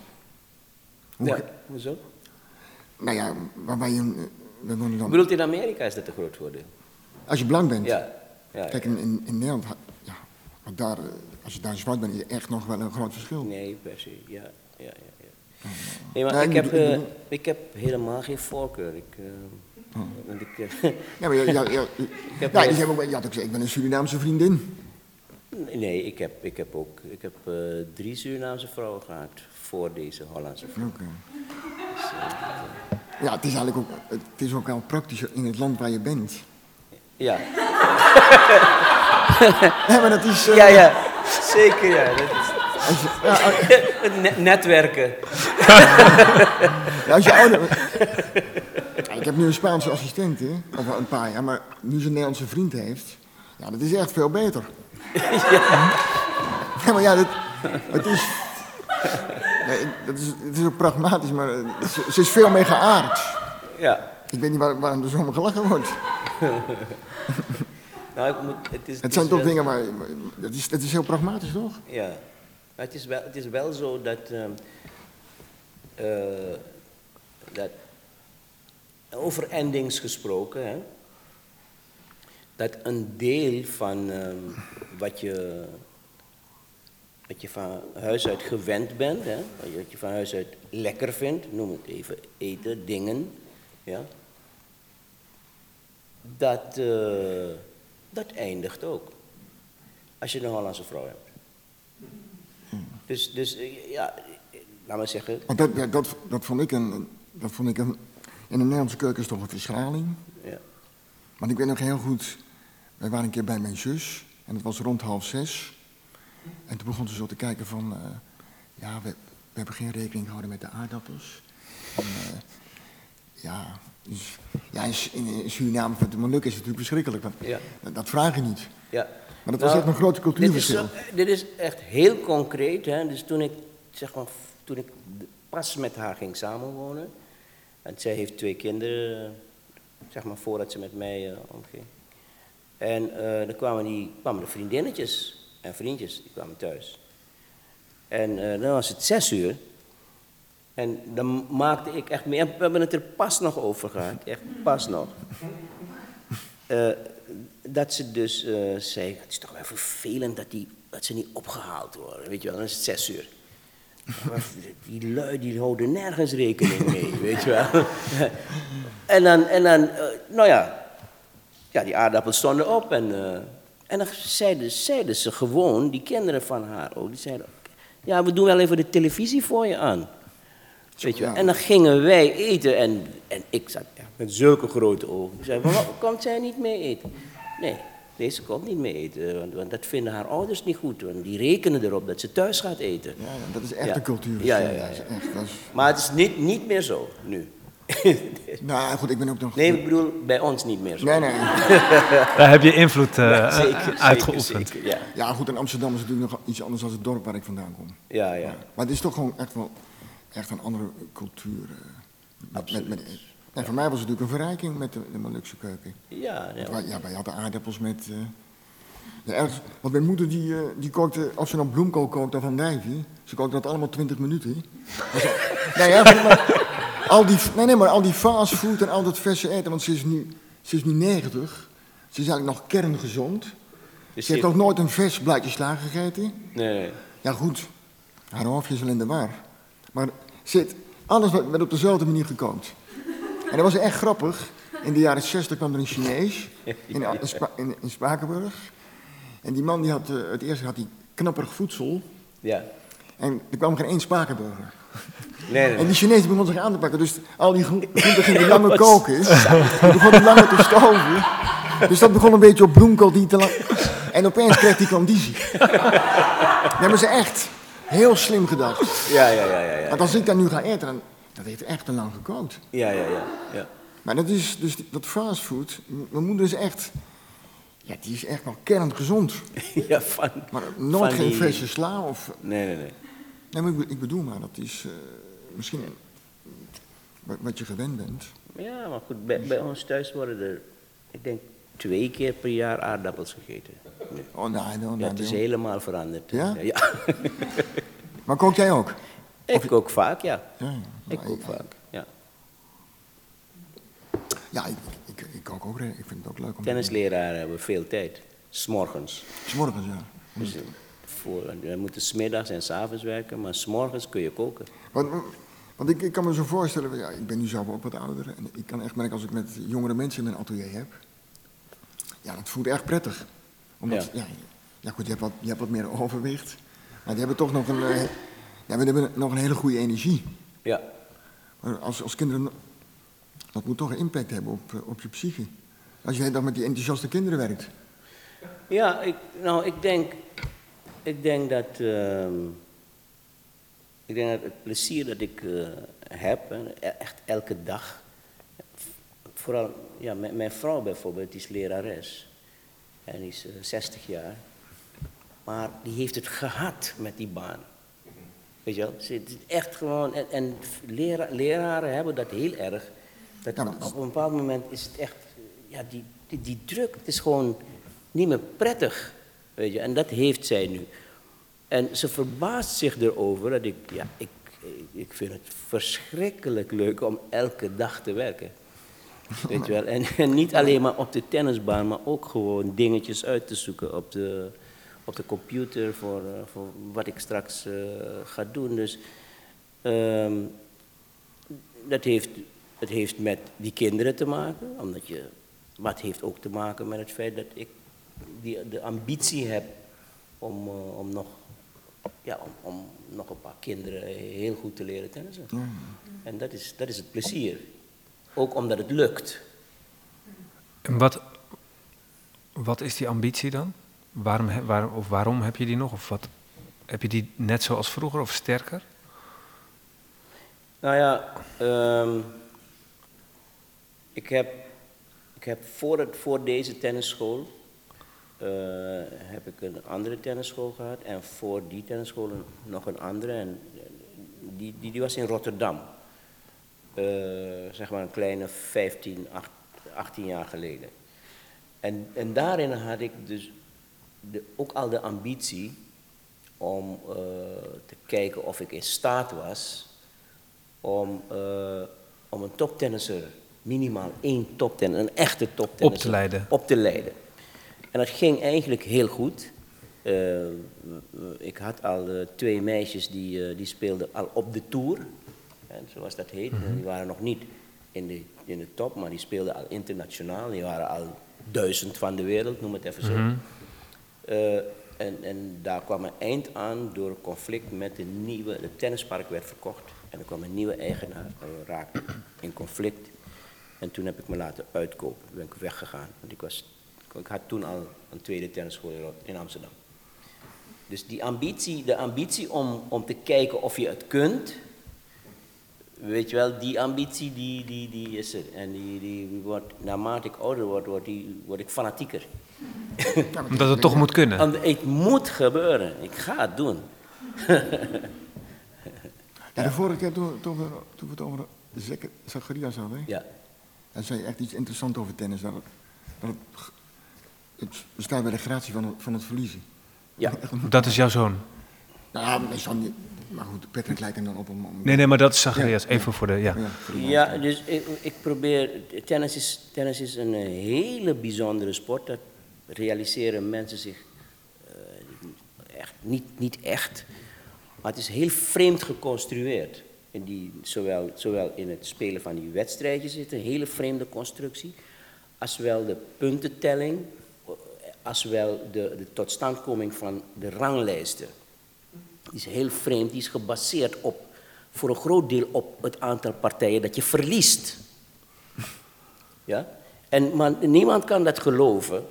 Hoe Ja, hoezo? Nou ja, waarbij je, eh, we wonen dan, bedoel, in Amerika is dat een groot voordeel. als je blank bent. Ja. ja. Kijk, in, in, in Nederland, ja, maar daar, eh, als je daar zwart bent, is echt nog wel een groot verschil. Nee, per se. Ja, ja, ja. ja. Nee, maar Ja, ik, heb, ik eh, ik heb helemaal geen voorkeur. Ik, eh, want ik, eh, Ja, maar ja, ja, ja, je, ook, je had ook gezegd, ik ben een Surinaamse vriendin. nee, ik heb, ik heb ook ik heb, eh, drie Surinaamse vrouwen gehad voor deze Hollandse vrouw. Oké. Ja, het is eigenlijk ook, het is ook wel praktisch in het land waar je bent. Ja, Nee, maar dat is... eh, ja, ja. Zeker, ja. Dat is, ja, het ne- netwerken. ja, als je ouder... Ik heb nu een Spaanse assistent, hè, of een paar jaar, maar nu ze een Nederlandse vriend heeft, ja, dat is echt veel beter. Ja, maar ja, dat, het is... Nee, dat is, het is ook pragmatisch, maar eh, ze, ze is veel meer geaard. Ja. Ik weet niet waar, waarom er zo om gelachen wordt. Nou, ik moet, het, is, Het zijn is toch wel- dingen, maar maar dat is, is heel pragmatisch, toch? Ja, maar het is wel, het is wel zo dat, ehm, eh, dat over endings gesproken, hè, dat een deel van ehm, wat, je, wat je van huis uit gewend bent, hè, wat je- wat je van huis uit lekker vindt, noem het even eten, dingen, ja, dat, eh, dat eindigt ook. Als je een Hollandse vrouw hebt. Dus, dus eh, ja, laat maar zeggen. Want dat, dat, dat vond ik, een, dat vond ik een, in de Nederlandse keuken is toch een verschraling. Ja, Want ik weet nog heel goed, wij waren een keer bij mijn zus en het was rond half zes. En toen begon ze zo te kijken van, eh, ja, we, we hebben geen rekening gehouden met de aardappels. En, eh, ja, ja, in, Su- in, in Suriname, met de Molukken is het natuurlijk verschrikkelijk. Want ja, dat, vraag je niet. ja. Maar dat was Nou, echt een grote Dit is, cultuurverschil. zo- dit is echt heel concreet. Hè? Dus toen ik, zeg maar, toen ik pas met haar ging samenwonen. En zij heeft twee kinderen, zeg maar, voordat ze met mij eh, omging. En eh, dan kwamen, die, kwamen de vriendinnetjes en vriendjes, die kwamen thuis. En eh, dan was het zes uur. En dan maakte ik echt mee. en We hebben het er pas nog over gehad. Echt pas nog. Eh, dat ze dus eh zei, het is toch wel vervelend dat, die, dat ze niet opgehaald worden. Weet je wel, dan is het zes uur. Die lui die houden nergens rekening mee, weet je wel. en dan, en dan eh, nou ja, ja, die aardappels stonden op en, en dan zeiden, zeiden ze gewoon, die kinderen van haar ook, die zeiden, ja, we doen wel even de televisie voor je aan. Weet je wel. Ja. En dan gingen wij eten en, en ik zat echt met zulke grote ogen. Ik zei, waarom komt zij niet mee eten? Nee, deze komt niet mee eten, want, want dat vinden haar ouders niet goed. Want die rekenen erop dat ze thuis gaat eten. Ja, ja, dat is echt Ja. een cultuurverschil. Ja, ja, ja, Dat is ja. echt, dat is- Maar het is niet, niet meer zo, nu. nou goed, ik ben ook nog... nee, ik bedoel, bij ons niet meer zo. nee, nee. Daar heb je invloed eh, Ja, zeker, zeker, uitgeoefend. zeker, ja. Ja, goed, en Amsterdam is natuurlijk nog iets anders dan het dorp waar ik vandaan kom. Ja, ja. Maar het is toch gewoon echt wel echt een andere cultuur. eh, met, met, met, en voor mij was het natuurlijk een verrijking met de, de Molukse keuken. Ja, ja. Wij- Ja, wij hadden aardappels met, eh, Ja, ergens- want mijn moeder die, eh, die kookte, als ze dan bloemkool kookte van Nijvie, ze kookte dat allemaal 20 minuten. Al- nee, ja, maar, al die, nee, nee, maar al die fastfood en al dat verse eten, want ze is nu, ze is nu 90. Ze is eigenlijk nog kerngezond. Dus Ze heeft ook nooit een vers blaadje sla gegeten. Nee. Ja, goed. Haar hoofdje is wel in de war. Maar zit, alles werd werd op dezelfde manier gekookt. En dat was echt grappig. In de jaren 60 kwam er een Chinees in, in, Spa- in, in Spakenburg. En die man die had, eh, het eerste had hij knapperig voedsel. Ja. En er kwam geen één Spakenburger. Nee, nee, En die Chinees begon zich aan te pakken. Dus al die gro- groenten gingen langer koken. Die begonnen langer te stoven. Dus dat begon een beetje op bloemkool die te lang... En opeens kreeg hij conditie. Dat hebben ze echt heel slim gedacht. Ja, ja, ja, ja, ja. Want als ik dat nu ga eten, dan dat heeft echt te lang gekookt. Ja, ja, ja. ja. Maar dat is dus dat fastfood. Mijn moeder is echt... Ja, die is echt nog kerngezond. ja, van... Maar nooit van geen die- verse sla of... Nee, nee, nee. Nee, maar ik, ik bedoel maar, dat is eh, misschien wat, wat je gewend bent. Ja, maar goed, bij, bij ons thuis worden er, ik denk, twee keer per jaar aardappels gegeten. Nee. Oh, nee, nee, Ja, nee, het is helemaal veranderd. Ja? Ja. Maar kook jij ook? ik kook vaak, ja. Ja. Ik Nou, kook vaak, ja. Ja, ik, ik, ik kook ook. Ik vind het ook leuk om... Tennisleraren hebben veel tijd. S'morgens. S'morgens, ja. Dus, voor, we moeten smiddags en s'avonds werken, maar s'morgens kun je koken. Want, want ik, ik kan me zo voorstellen, ja, ik ben nu zelf ook wat ouder. En ik kan echt merken als ik met jongere mensen in mijn atelier heb. Ja, dat voelt erg prettig. Omdat, ja. Ja. Ja, goed, je hebt, wat, je hebt wat meer overwicht. Maar die hebben toch nog een, eh, ja, we hebben nog een hele goede energie. Ja, Maar als, als kinderen, dat moet toch een impact hebben op, eh, op je psyche. Als jij dan met die enthousiaste kinderen werkt. ja ik, nou, ik denk, ik denk dat, ehm, ik denk dat het plezier dat ik eh, heb, echt elke dag, vooral, ja, mijn, mijn vrouw bijvoorbeeld, die is lerares. En die is eh, 60 jaar. Maar die heeft het gehad met die baan. Weet je wel? Ze- is echt gewoon, en, en lera- leraren hebben dat heel erg. Dat op een bepaald moment is het echt, ja, die, die, die druk, het is gewoon niet meer prettig. Weet je, en dat heeft zij nu. En ze verbaast zich erover dat ik, ja, ik, ik vind het verschrikkelijk leuk om elke dag te werken. Weet je wel? En, en niet alleen maar op de tennisbaan, maar ook gewoon dingetjes uit te zoeken op de, op de computer voor, eh, voor wat ik straks eh, ga doen. Dus ehm, dat heeft, het heeft met die kinderen te maken, omdat je, maar het heeft ook te maken met het feit dat ik die, de ambitie heb om, eh, om, nog, ja, om, om nog een paar kinderen heel goed te leren tennissen. En dat is, dat is het plezier. Ook omdat het lukt. En wat, wat is die ambitie dan? Waarom, waarom, of waarom heb je die nog? Of wat, heb je die net zoals vroeger of sterker? Nou ja, ehm, ik heb, ik heb voor, het, voor deze tennisschool eh, heb ik een andere tennisschool gehad en voor die tennisschool nog een andere en die, die, die was in Rotterdam. Eh, zeg maar een kleine 15, 8 18 jaar geleden. En, en daarin had ik dus de, ook al de ambitie om eh, te kijken of ik in staat was om, eh, om een toptennisser, minimaal één toptennisser, een echte toptennisser, Op te leiden. Op te leiden. En dat ging eigenlijk heel goed. Ik had al twee meisjes die, die speelden al op de tour, en zoals dat heet. Die waren nog niet in de, in de top, maar die speelden al internationaal. Die waren al duizend van de wereld, noem het even zo. Eh, en, en daar kwam een eind aan door een conflict met de nieuwe, het tennispark werd verkocht. En er kwam een nieuwe eigenaar, uh, raakte in conflict. En toen heb ik me laten uitkopen, ben ik weggegaan. Want ik, was, ik had toen al een tweede tennisschool in Amsterdam. Dus die ambitie, de ambitie om, om te kijken of je het kunt, weet je wel, die ambitie die, die, die is er. En die, die wordt, naarmate ik ouder word, word, die, word ik fanatieker. Omdat het toch moet kunnen. Want het moet gebeuren. Ik ga het doen. Ja, de vorige keer toen, toen, we, toen we het over Zacharias hadden, Ja. dan zei je echt iets interessants over tennis. Dat het, dat het g- het bestaat bij de gratie van het, van het verliezen. Ja, Dat is jouw zoon. Nou, mijn zoon, maar goed, Patrick leidt hem dan op om... om- Nee, nee, maar dat is Zacharias. Ja, Even voor de, ja. Ja, voor de ja dus ik, ik probeer. Tennis is, tennis is een eh, hele bijzondere sport. Dat realiseren mensen zich eh, echt, niet, niet echt. Maar het is heel vreemd geconstrueerd. In die, zowel, zowel in het spelen van die wedstrijdjes zit een hele vreemde constructie. Als wel de puntentelling. eh, Als wel de, de totstandkoming van de ranglijsten. Is heel vreemd. Die is gebaseerd op, voor een groot deel op het aantal partijen dat je verliest. Ja? En, maar niemand kan dat geloven.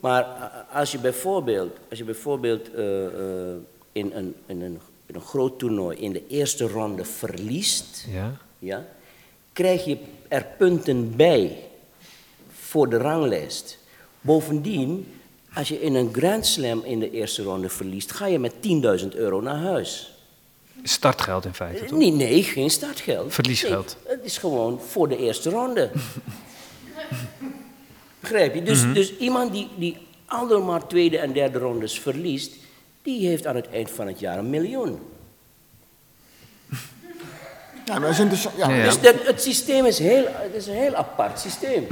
Maar als je bijvoorbeeld, als je bijvoorbeeld eh, eh, in, een, in, een, in een groot toernooi in de eerste ronde verliest, Ja. ja, krijg je er punten bij voor de ranglijst. Bovendien, als je in een Grand Slam in de eerste ronde verliest, ga je met 10.000 euro naar huis. Startgeld in feite, toch? Nee, nee, geen startgeld. Verliesgeld. Nee, het is gewoon voor de eerste ronde. Begrijp je? Dus, dus iemand die, die al maar tweede en derde rondes verliest, die heeft aan het eind van het jaar een miljoen. Ja, maar dat is interessant. Ja, Ja, ja. Dus dat, het systeem is, heel, het is een heel apart systeem.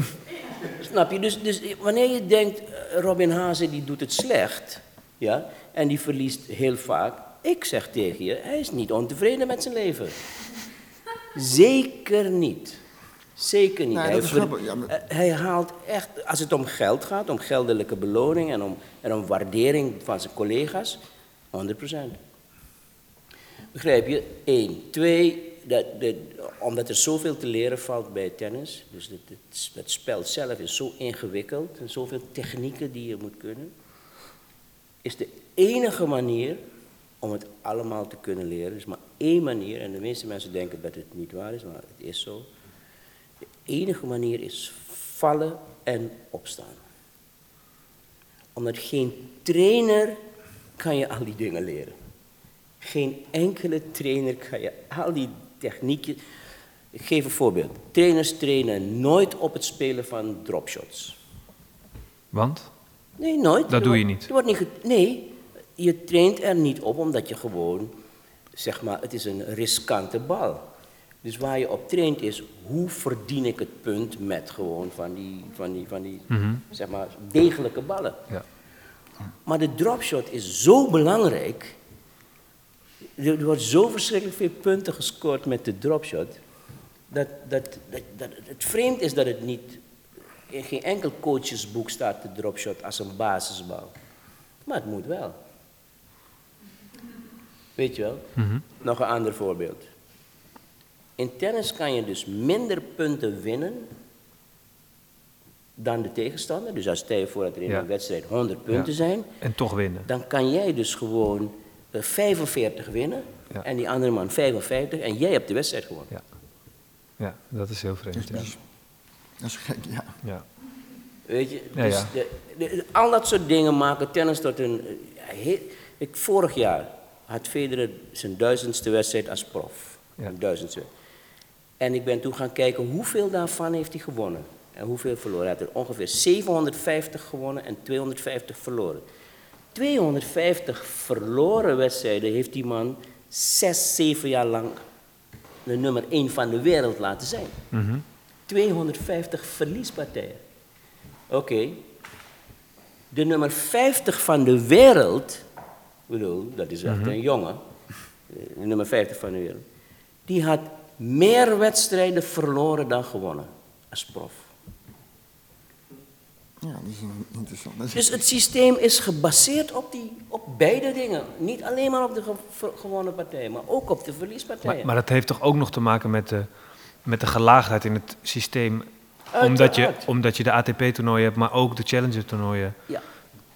Snap je? Dus, dus wanneer je denkt, eh, Robin Haase die doet het slecht, ja, en die verliest heel vaak, ik zeg tegen je, hij is niet ontevreden met zijn leven. Zeker niet. Zeker niet. Nee, hij, dat is ver- grappig, ja, maar- eh, hij haalt echt, als het om geld gaat, om geldelijke beloning en om, en om waardering van zijn collega's, 100%. Begrijp je? Eén. Twee, dat, dat, omdat er zoveel te leren valt bij tennis. Dus het, het, spel zelf is zo ingewikkeld en zoveel technieken die je moet kunnen. Is de enige manier om het allemaal te kunnen leren. Er is maar één manier, en de meeste mensen denken dat het niet waar is, maar het is zo. De enige manier is vallen en opstaan. Omdat geen trainer kan je al die dingen leren. Geen enkele trainer kan je al die technieken. Ik geef een voorbeeld. Trainers trainen nooit op het spelen van dropshots. Want? Nee, nooit. Dat Er doe je niet. er wordt niet nee, je traint er niet op omdat je gewoon, zeg maar, het is een riskante bal. Dus waar je op traint is, hoe verdien ik het punt met gewoon van die, van die, van die Mhm. zeg maar, degelijke ballen. Ja. Maar de dropshot is zo belangrijk. Er wordt zo verschrikkelijk veel punten gescoord met de dropshot. Dat, dat, dat, dat het vreemd is dat het niet. In geen enkel coachesboek staat de dropshot als een basisbal. Maar het moet wel. Weet je wel? Mhm. Nog een ander voorbeeld. In tennis kan je dus minder punten winnen dan de tegenstander. Dus als stel je voor dat er in Ja. een wedstrijd 100 punten Ja. zijn, En toch winnen. dan kan jij dus gewoon 45 winnen Ja. en die andere man 55 en jij hebt de wedstrijd gewonnen. Ja. Ja, dat is heel vreemd. Ja. Dat is gek, ja. Ja. Weet je, dus ja. De, de- al dat soort dingen maken tennis tot een. eh, heel- ik, vorig jaar had Federer zijn duizendste wedstrijd als prof. Ja. Een duizendste. En ik ben toen gaan kijken hoeveel daarvan heeft hij gewonnen. En hoeveel verloren. Hij had er ongeveer 750 gewonnen en 250 verloren. 250 verloren wedstrijden heeft die man zes, zeven jaar lang de nummer één van de wereld laten zijn. Mhm. 250 verliespartijen. Oké. De nummer 50 van de wereld, ik bedoel, dat is echt een jongen, eh, de nummer 50 van de wereld, die had meer wedstrijden verloren dan gewonnen als prof. Ja, dat is een- interessant. Dat is- Dus het systeem is gebaseerd op, die, op beide dingen. Niet alleen maar op de ge- ver- gewonnen partijen, maar ook op de verliespartijen. Maar, maar dat heeft toch ook nog te maken met de, met de gelaagdheid in het systeem. Omdat je, omdat je de ATP-toernooien hebt, maar ook de Challenger-toernooien. Ja,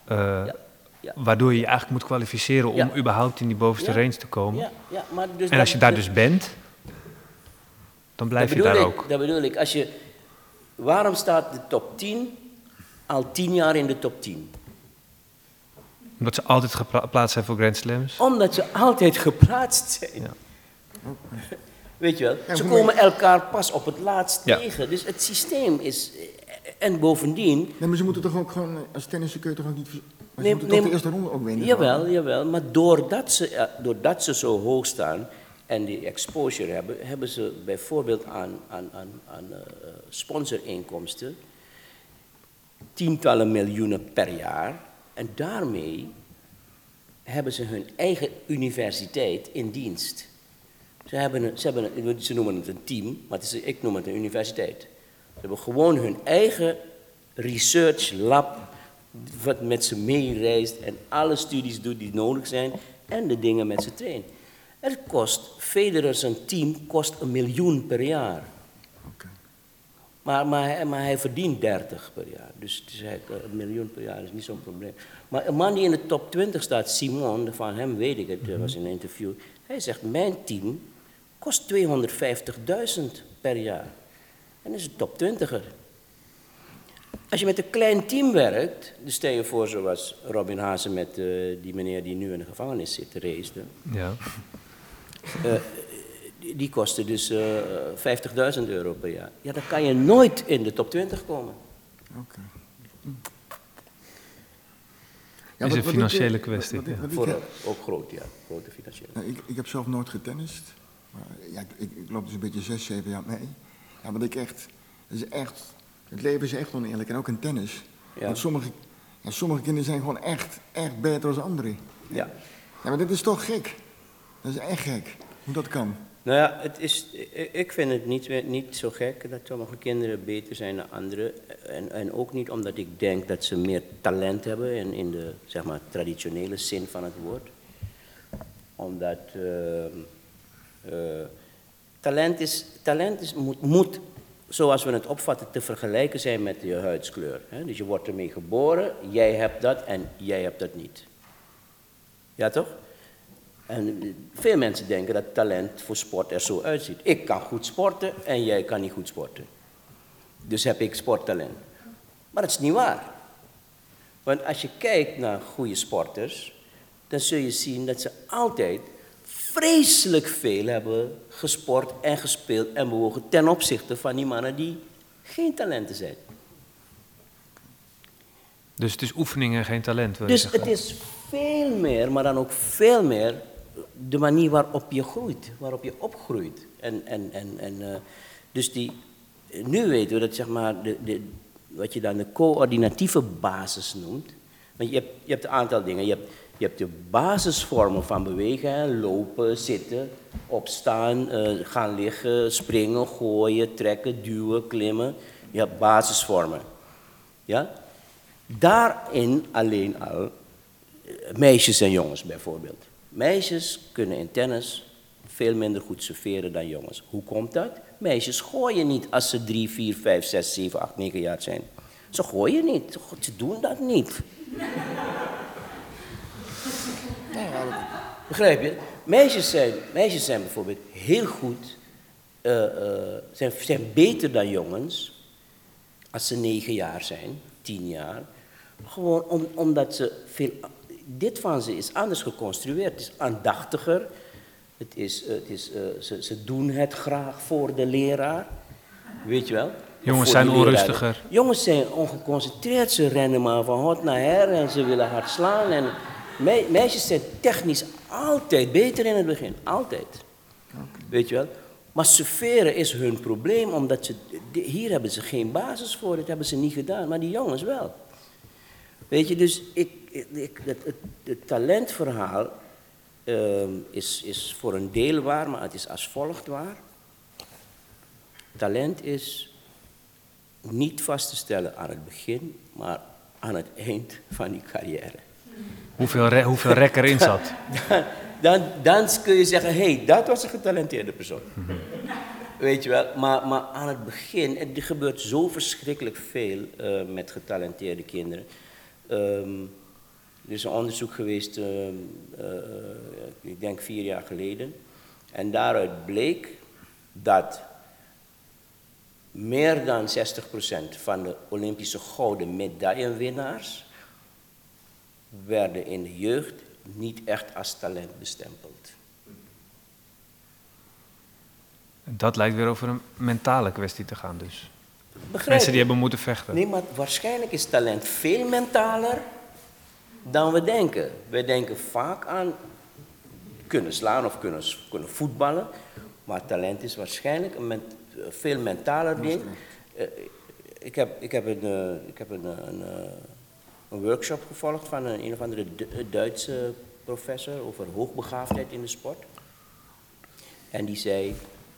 eh, ja, ja. Waardoor je je eigenlijk moet kwalificeren om Ja. überhaupt in die bovenste Ja. range te komen. ja, ja, maar dus En als je daar dus bent, dan blijf je daar ook. Dat bedoel ik. Als je, waarom staat de top 10 al 10 jaar in de top 10? Omdat ze altijd geplaatst zijn voor Grand Slams. Omdat ze altijd geplaatst zijn. Ja. Weet je wel? Ja, Ze komen elkaar pas op het laatst Ja. tegen. Dus het systeem is en bovendien, Nee, maar ze moeten toch ook gewoon, als tennissen kun je toch ook niet... Maar Nee, ze moeten nee, toch de eerste ronde ook winnen? Jawel, jawel. Maar doordat ze, eh, doordat ze zo hoog staan en die exposure hebben, hebben ze bijvoorbeeld aan, aan, aan, aan eh, sponsorinkomsten tientallen miljoenen per jaar. En daarmee hebben ze hun eigen universiteit in dienst. Ze, hebben ze, hebben ze noemen het een team, maar ik noem het een universiteit. Ze hebben gewoon hun eigen research lab, wat met ze meereist en alle studies doet die nodig zijn en de dingen met ze traint. Het kost, Federer zijn team kost een miljoen per jaar. Maar, maar, hij- maar hij verdient 30 per jaar. Dus, dus hij, een miljoen per jaar is niet zo'n probleem. Maar een man die in de top 20 staat, Simon, van hem weet ik het, dat was in een interview. Hij zegt, mijn team kost 250.000 per jaar. En dat is een top 20er. Als je met een klein team werkt, dus stel je voor zoals Robin Hazen met eh, die meneer die nu in de gevangenis zit, race, Ja. die, die kosten dus eh 50.000 euro per jaar. Ja, dan kan je nooit in de top 20 komen. Oké. Is een ik, financiële kwestie, wat ik- ja. wat ik Voor, heb- ook groot, ja. Grote financiële. nou, ik, ik heb zelf nooit getennist. Maar ja, ik, ik loop dus een beetje zes, zeven jaar mee. Ja, wat ik echt, het is echt, het leven is echt oneerlijk. En ook in tennis. Ja. Want sommige, ja, sommige kinderen zijn gewoon echt, echt beter dan anderen. Ja. Ja, maar dit is toch gek. Dat is echt gek, hoe dat kan. Nou ja, het is, ik- vind het niet, niet zo gek dat sommige kinderen beter zijn dan anderen. En, en ook niet omdat ik denk dat ze meer talent hebben in, in de zeg maar, traditionele zin van het woord. Omdat ehm, eh, talent, is, talent is, moet, moet, zoals we het opvatten, te vergelijken zijn met je huidskleur. Hè? Dus je wordt ermee geboren, jij hebt dat en jij hebt dat niet. Ja toch? En veel mensen denken dat talent voor sport er zo uitziet. Ik kan goed sporten en jij kan niet goed sporten. Dus heb ik sporttalent. Maar dat is niet waar. Want als je kijkt naar goede sporters, dan zul je zien dat ze altijd vreselijk veel hebben gesport en gespeeld en bewogen ten opzichte van die mannen die geen talenten zijn. Dus het is oefening en geen talent, wil je Dus zeggen? het is veel meer, maar dan ook veel meer de manier waarop je groeit, waarop je opgroeit. En, en, en, en, eh, dus die, nu weten we dat zeg maar, de, de, wat je dan de coördinatieve basis noemt. Want je hebt, je hebt een aantal dingen. Je hebt, je hebt de basisvormen van bewegen, lopen, zitten, opstaan, eh, gaan liggen, springen, gooien, trekken, duwen, klimmen. Je hebt basisvormen. Ja? Daarin alleen al, eh, meisjes en jongens bijvoorbeeld. Meisjes kunnen in tennis veel minder goed serveren dan jongens. Hoe komt dat? Meisjes gooien niet als ze 3, 4, 5, 6, 7, 8, 9 jaar zijn. Ze gooien niet. Ze doen dat niet. Begrijp je? Meisjes zijn, meisjes zijn bijvoorbeeld heel goed, eh, eh, zijn, zijn beter dan jongens als ze negen jaar zijn, tien jaar. Gewoon om, omdat ze veel. Dit van ze is anders geconstrueerd. Het is aandachtiger. Het is, eh, het is, eh, ze, ze doen het graag voor de leraar. Weet je wel? Jongens zijn leraar. onrustiger. Jongens zijn ongeconcentreerd. Ze rennen maar van hot naar her en ze willen hard slaan. En me- meisjes zijn technisch altijd beter in het begin. Altijd. Weet je wel? Maar serveren is hun probleem, omdat ze, hier hebben ze geen basis voor, dat hebben ze niet gedaan, maar die jongens wel. Weet je, dus ik, ik, het, het, het talentverhaal ehm, is, is voor een deel waar, maar het is als volgt waar. Talent is niet vast te stellen aan het begin, maar aan het eind van die carrière. Hoeveel, re- hoeveel rek erin zat. Dan, dan kun je zeggen, hé, hey, dat was een getalenteerde persoon. Weet je wel, maar, maar aan het begin, en er gebeurt zo verschrikkelijk veel eh, met getalenteerde kinderen. Ehm, er is een onderzoek geweest, ehm, eh, ik denk vier jaar geleden. En daaruit bleek dat meer dan 60% van de Olympische gouden medaillewinnaars werden in de jeugd niet echt als talent bestempeld. Dat lijkt weer over een mentale kwestie te gaan dus. Begrijp Mensen die hebben moeten vechten. Nee, maar waarschijnlijk is talent veel mentaler dan we denken. Wij denken vaak aan kunnen slaan of kunnen, kunnen voetballen. Maar talent is waarschijnlijk een men- veel mentaler ding. Eh, ik, heb, ik heb, een, eh, ik heb een, eh, een, een workshop gevolgd van een, een of andere Du- Duitse professor over hoogbegaafdheid in de sport. En die zei,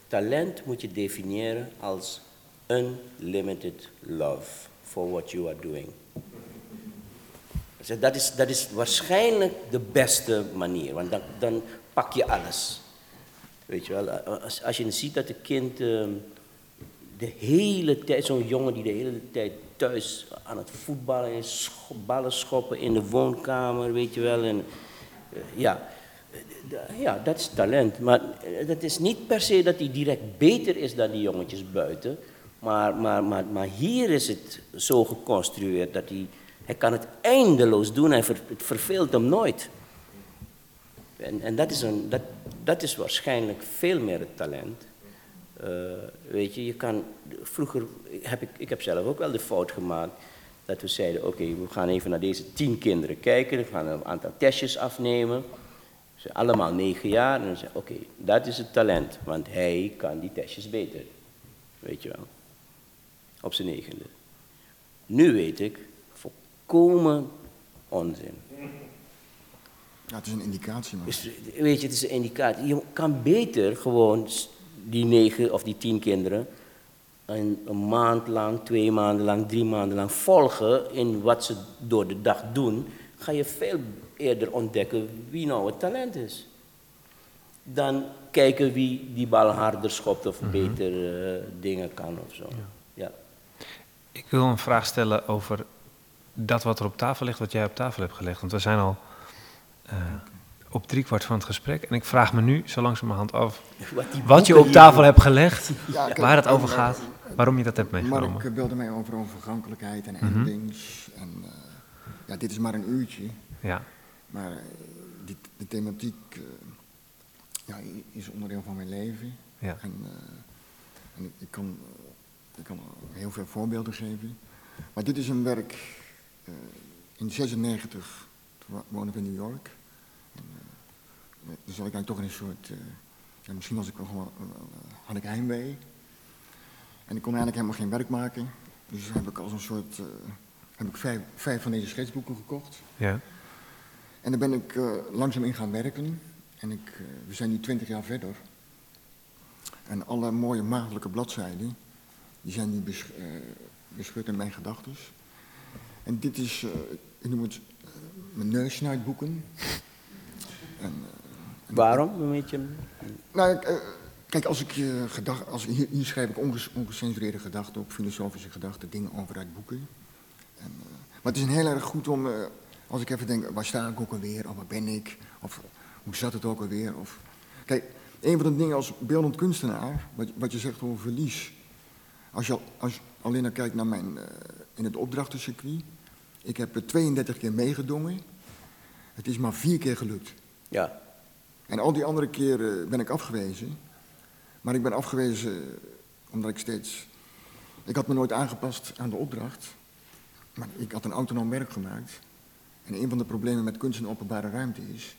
talent moet je definiëren als unlimited love for what you are doing. Dat is, dat is waarschijnlijk de beste manier, want dan, dan pak je alles. Weet je wel, als, je ziet dat een kind ehm, de hele tijd, zo'n jongen die de hele tijd thuis aan het voetballen is, ballen schoppen in de woonkamer, weet je wel. En, eh, ja, ja, dat is talent. Maar eh, dat is niet per se dat hij direct beter is dan die jongetjes buiten. Maar, maar, maar, maar hier is het zo geconstrueerd dat hij, hij kan het eindeloos doen. Ver, het verveelt hem nooit. En, en dat, is een, dat, dat is waarschijnlijk veel meer het talent. Eh, weet je, je kan, vroeger heb ik, ik heb zelf ook wel de fout gemaakt dat we zeiden, oké, we gaan even naar deze tien kinderen kijken, we gaan een aantal testjes afnemen. Ze zijn allemaal negen jaar en dan zeggen oké, dat is het talent, want hij kan die testjes beter. Weet je wel. Op zijn negende. Nu weet ik, volkomen onzin. Ja, het is een indicatie, maar... Dus, weet je, het is een indicatie. Je kan beter gewoon die negen of die tien kinderen een, een maand lang, twee maanden lang, drie maanden lang volgen in wat ze door de dag doen. Ga je veel eerder ontdekken wie nou het talent is. Dan kijken wie die bal harder schopt of beter eh, dingen kan of zo. Ja. Ik wil een vraag stellen over dat wat er op tafel ligt, wat jij op tafel hebt gelegd. Want we zijn al eh, op driekwart van het gesprek. En ik vraag me nu zo langzamerhand af Wat, je op tafel hebt gelegd, Ja, waar het eh, over gaat, waarom je dat hebt meegenomen. Mark eh, belde mij over, over vergankelijkheid en Mhm. endings. En eh, ja, dit is maar een uurtje. Ja, Maar eh, die, de thematiek eh, ja, is onderdeel van mijn leven. ja. En, eh, en ik, ik kan, eh, ik kan heel veel voorbeelden geven. Maar dit is een werk eh, in 96, toen wo- woonde ik in New York. En, eh, dus zat ik eigenlijk toch in een soort, eh, ja, misschien was ik wel eh, eh, had ik heimwee. En ik kon eigenlijk helemaal geen werk maken. Dus heb ik als een soort, eh, heb ik vijf, vijf van deze schetsboeken gekocht. ja. En daar ben ik eh, langzaam in gaan werken. En ik, eh, we zijn nu twintig jaar verder. En alle mooie maagdelijke bladzijden, die zijn nu besch eh, beschut in mijn gedachten. En dit is, eh, ik noem het eh, mijn neussnuitboeken. En, eh, Waarom? Een beetje... nou, kijk, als ik je gedacht, als, hier, hier schrijf ik onges, ongecensureerde gedachten op, filosofische gedachten, dingen over uit boeken. En, maar het is een heel erg goed om, als ik even denk, waar sta ik ook alweer, of waar ben ik, of hoe zat het ook alweer. Of... Kijk, een van de dingen als beeldend kunstenaar, wat, wat je zegt over verlies. Als je, al- als je alleen naar kijkt naar mijn, eh, in het opdrachtencircuit, ik heb er 32 keer meegedongen, het is maar vier keer gelukt. Ja. En al die andere keren ben ik afgewezen. Maar ik ben afgewezen omdat ik steeds. Ik had me nooit aangepast aan de opdracht. Maar ik had een autonoom werk gemaakt. En een van de problemen met kunst en openbare ruimte is.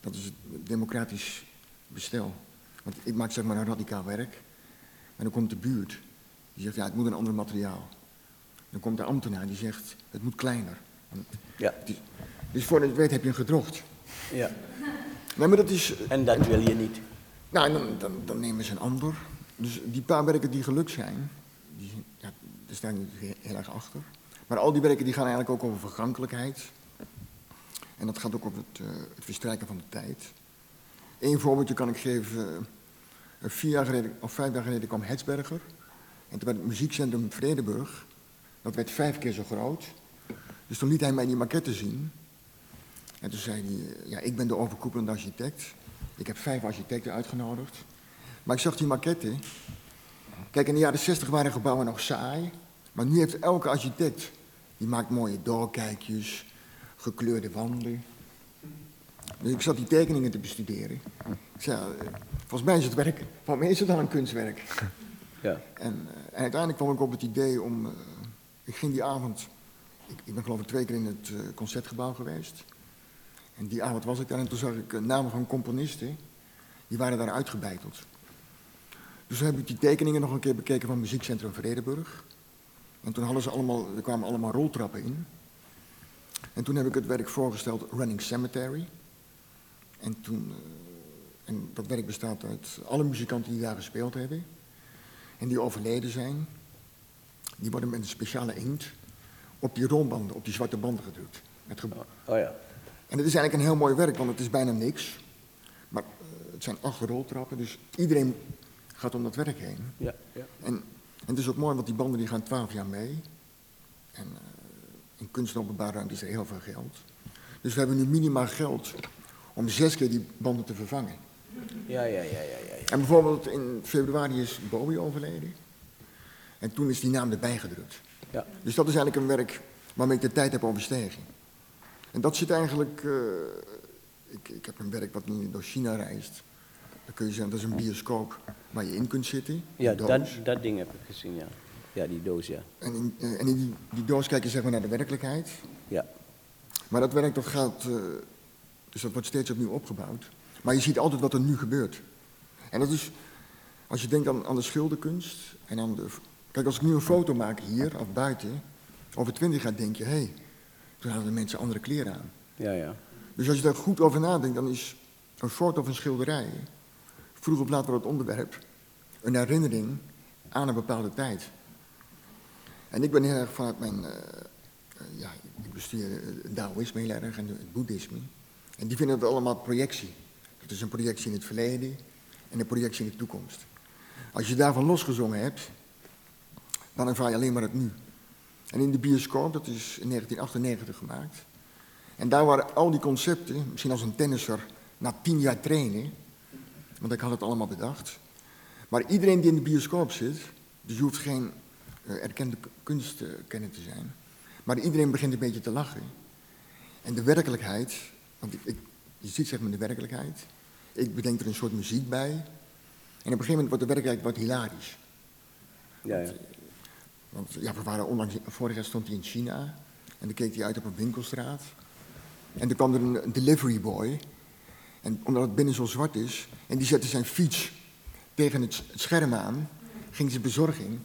Dat is het democratisch bestel. Want ik maak zeg maar een radicaal werk. En dan komt de buurt. Die zegt ja, het moet een ander materiaal. Dan komt de ambtenaar die zegt het moet kleiner. Ja. is, dus voor je het weet heb je een gedrocht. ja. Nee, maar dat is. En dat wil je niet. Nou, en dan, dan, dan nemen ze een ander. Dus die paar werken die gelukt zijn, die, ja, daar staan niet heel, heel erg achter. Maar al die werken die gaan eigenlijk ook over vergankelijkheid. En dat gaat ook over het, eh, het verstrijken van de tijd. Eén voorbeeldje kan ik geven. Eh, vier jaar geleden, of vijf jaar geleden kwam Hetsberger. En toen werd het muziekcentrum Vredeburg. Dat werd vijf keer zo groot. Dus toen liet hij mij die maquette zien. En toen zei hij, ja, ik ben de overkoepelende architect. Ik heb vijf architecten uitgenodigd. Maar ik zag die maquette. Kijk, in de jaren 60 waren gebouwen nog saai. Maar nu heeft elke architect, die maakt mooie doorkijkjes, gekleurde wanden. Dus ik zat die tekeningen te bestuderen. Ik zei, eh, volgens mij is het werk, voor mij is het dan een kunstwerk. Ja. En, eh, en uiteindelijk kwam ik op het idee om. eh, ik ging die avond. Ik, ik ben geloof ik twee keer in het eh, concertgebouw geweest. En die avond was ik daar en toen zag ik namen van componisten. Die waren daar uitgebeiteld. Dus toen heb ik die tekeningen nog een keer bekeken van Muziekcentrum Vredenburg. En toen hadden ze allemaal, er kwamen allemaal roltrappen in. En toen heb ik het werk voorgesteld Running Cemetery. En, toen, en dat werk bestaat uit alle muzikanten die daar gespeeld hebben. En die overleden zijn. Die worden met een speciale inkt op die rolbanden, op die zwarte banden gedrukt. Met ge- Oh ja. en het is eigenlijk een heel mooi werk, want het is bijna niks. Maar eh, het zijn acht roltrappen, dus iedereen gaat om dat werk heen. Ja, ja. En, en het is ook mooi, want die banden die gaan twaalf jaar mee. En eh, in kunst en openbaar ruimte is er heel veel geld. Dus we hebben nu minimaal geld om zes keer die banden te vervangen. Ja, ja, ja, ja, ja. En bijvoorbeeld in februari is Bowie overleden. En toen is die naam erbij gedrukt. Ja. Dus dat is eigenlijk een werk waarmee ik de tijd heb overstegen. En dat zit eigenlijk. eh, ik, ik heb een werk wat nu door China reist. Dan kun je zeggen, dat is een bioscoop waar je in kunt zitten. Ja, dat, dat ding heb ik gezien, ja. Ja, die doos, ja. En in, eh, en in die, die doos kijk je zeg maar naar de werkelijkheid. Ja, Maar dat werk dat gaat. eh, dus dat wordt steeds opnieuw opgebouwd. Maar je ziet altijd wat er nu gebeurt. En dat is. Als je denkt aan, aan de schilderkunst en aan de. Kijk, als ik nu een foto maak hier of buiten. Over twintig jaar denk je, hé, hey, toen hadden de mensen andere kleren aan. ja, ja. Dus als je daar goed over nadenkt, dan is een foto of een schilderij, vroeg of laat wordt het onderwerp, een herinnering aan een bepaalde tijd. En ik ben heel erg vanuit mijn, eh, eh, ja, ik bestuur eh, het Taoïsme heel erg en het Boeddhisme. En die vinden het allemaal projectie. Is een projectie in het verleden en een projectie in de toekomst. Als je daarvan losgezongen hebt, dan ervaar je alleen maar het nu. En in de bioscoop, dat is in 1998 gemaakt, en daar waren al die concepten, misschien als een tennisser, na tien jaar trainen, want ik had het allemaal bedacht. Maar iedereen die in de bioscoop zit, dus je hoeft geen eh, erkende kunstkenner te zijn, maar iedereen begint een beetje te lachen. En de werkelijkheid, want ik, je ziet zeg maar de werkelijkheid, ik bedenk er een soort muziek bij, en op een gegeven moment wordt de werkelijkheid wat hilarisch. Ja, ja. Want ja, we waren onlangs, vorig jaar stond hij in China. En dan keek hij uit op een winkelstraat. En toen kwam er een, een delivery boy. En omdat het binnen zo zwart is. En die zette zijn fiets tegen het, scherm aan. Ging zijn bezorging.